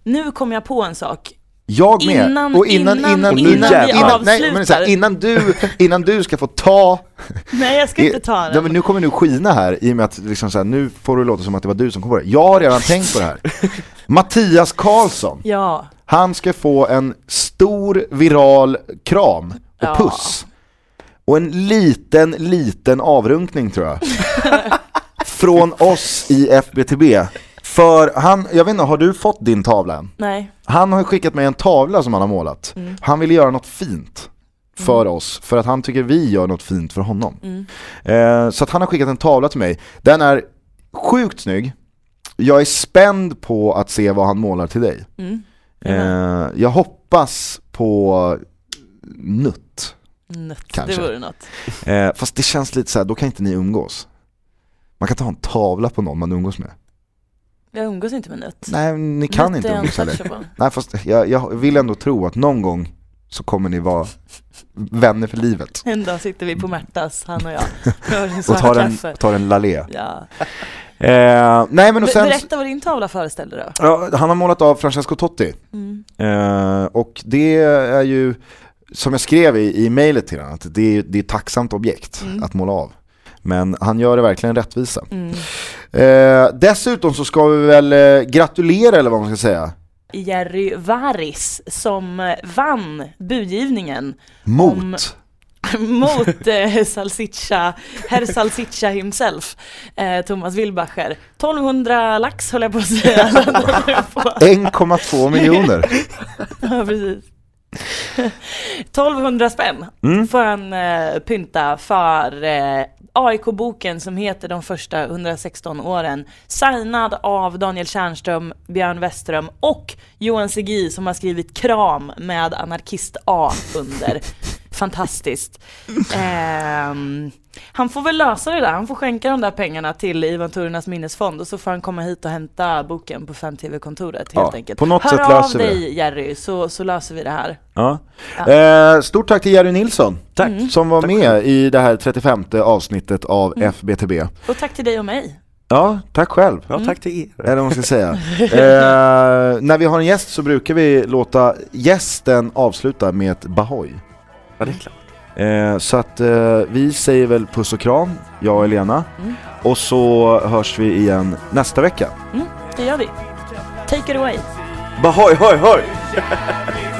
Nu kom jag på en sak. Jag med. Innan- och innan, innan- innan, innan innan, vi innan, nej, men så här, innan, du, innan du ska få ta, [laughs] Nej, jag ska inte ta den. men nu kommer du skina här i och med att liksom så här, nu får det låta som att det var du som kom på det. Jag har redan tänkt på det här. [laughs] Mattias Karlsson, Ja, han ska få en stor viral kram och Ja. puss. Och en liten, liten avrunkning tror jag. [laughs] Från oss i FBTB. För han, jag vet inte, har du fått din tavla än? nej. Han har skickat mig en tavla som han har målat. Mm. Han vill göra något fint för oss, för att han tycker vi gör något fint för honom. Mm. Eh, så att han har skickat en tavla till mig. Den är sjukt snygg. Jag är spänd på att se vad han målar till dig. Mm. Eh, jag hoppas på nutt. Nött, Kanske. det vore något. Eh, fast det känns lite så här, då kan inte ni umgås. Man kan ha en tavla på någon man umgås med. Jag umgås inte med nött. Nej, ni kan Nött inte umgås heller. Nej fast jag, jag vill ändå tro att någon gång så kommer ni vara vänner för livet. En dag sitter vi på Märtas, han och jag, [laughs] och tar en, tar en lalé. Ja. Eh, nej men och sen, Berätta vad din tavla föreställde då. ja, han har målat av Francesco Totti. Mm. Eh, och det är ju, som jag skrev i, i mejlet till honom, att det är, det är ett tacksamt objekt Mm. att måla av. Men han gör det verkligen rättvisa. Mm. Eh, dessutom så ska vi väl eh, gratulera eller vad man ska säga. Jerry Varis som eh, vann budgivningen Mot. Om- [laughs] mot eh, Salsiccia, herr Salsiccia himself, eh, Thomas Wilbacher. 1200 lax höll jag på att säga. [laughs] [laughs] 1,2 miljoner. ja, precis. 1200 spänn Mm. får han eh, pynta för eh, AIK-boken som heter De första 116 åren. Signad av Daniel Tjärnström, Björn Westerström och Johan Segi som har skrivit Kram med Anarkist A under. [laughs] Fantastiskt. Ehm, han får väl lösa det där, han får skänka de där pengarna till Ivan Turnas minnesfond och så får han komma hit och hämta boken på 5TV-kontoret helt Ja, enkelt. på något Hör sätt av löser vi dig Jerry så, så löser vi det här. Ja. Ja. Eh, stort tack till Jerry Nilsson Tack. Mm. som var med i det här 35 avsnittet av Mm. FBTB. Och tack till dig och mig. Ja, tack själv. Ja, tack till er. Eller vad man ska säga. [laughs] eh, när vi har en gäst så brukar vi låta gästen avsluta med ett Bahoy. Ja, det är klart. Eh, så att eh, vi säger väl puss och kram, jag och Elena. Mm. Och så hörs vi igen nästa vecka. Mm, det gör vi. Take it away. Bahoj, hoj, hoj! [laughs]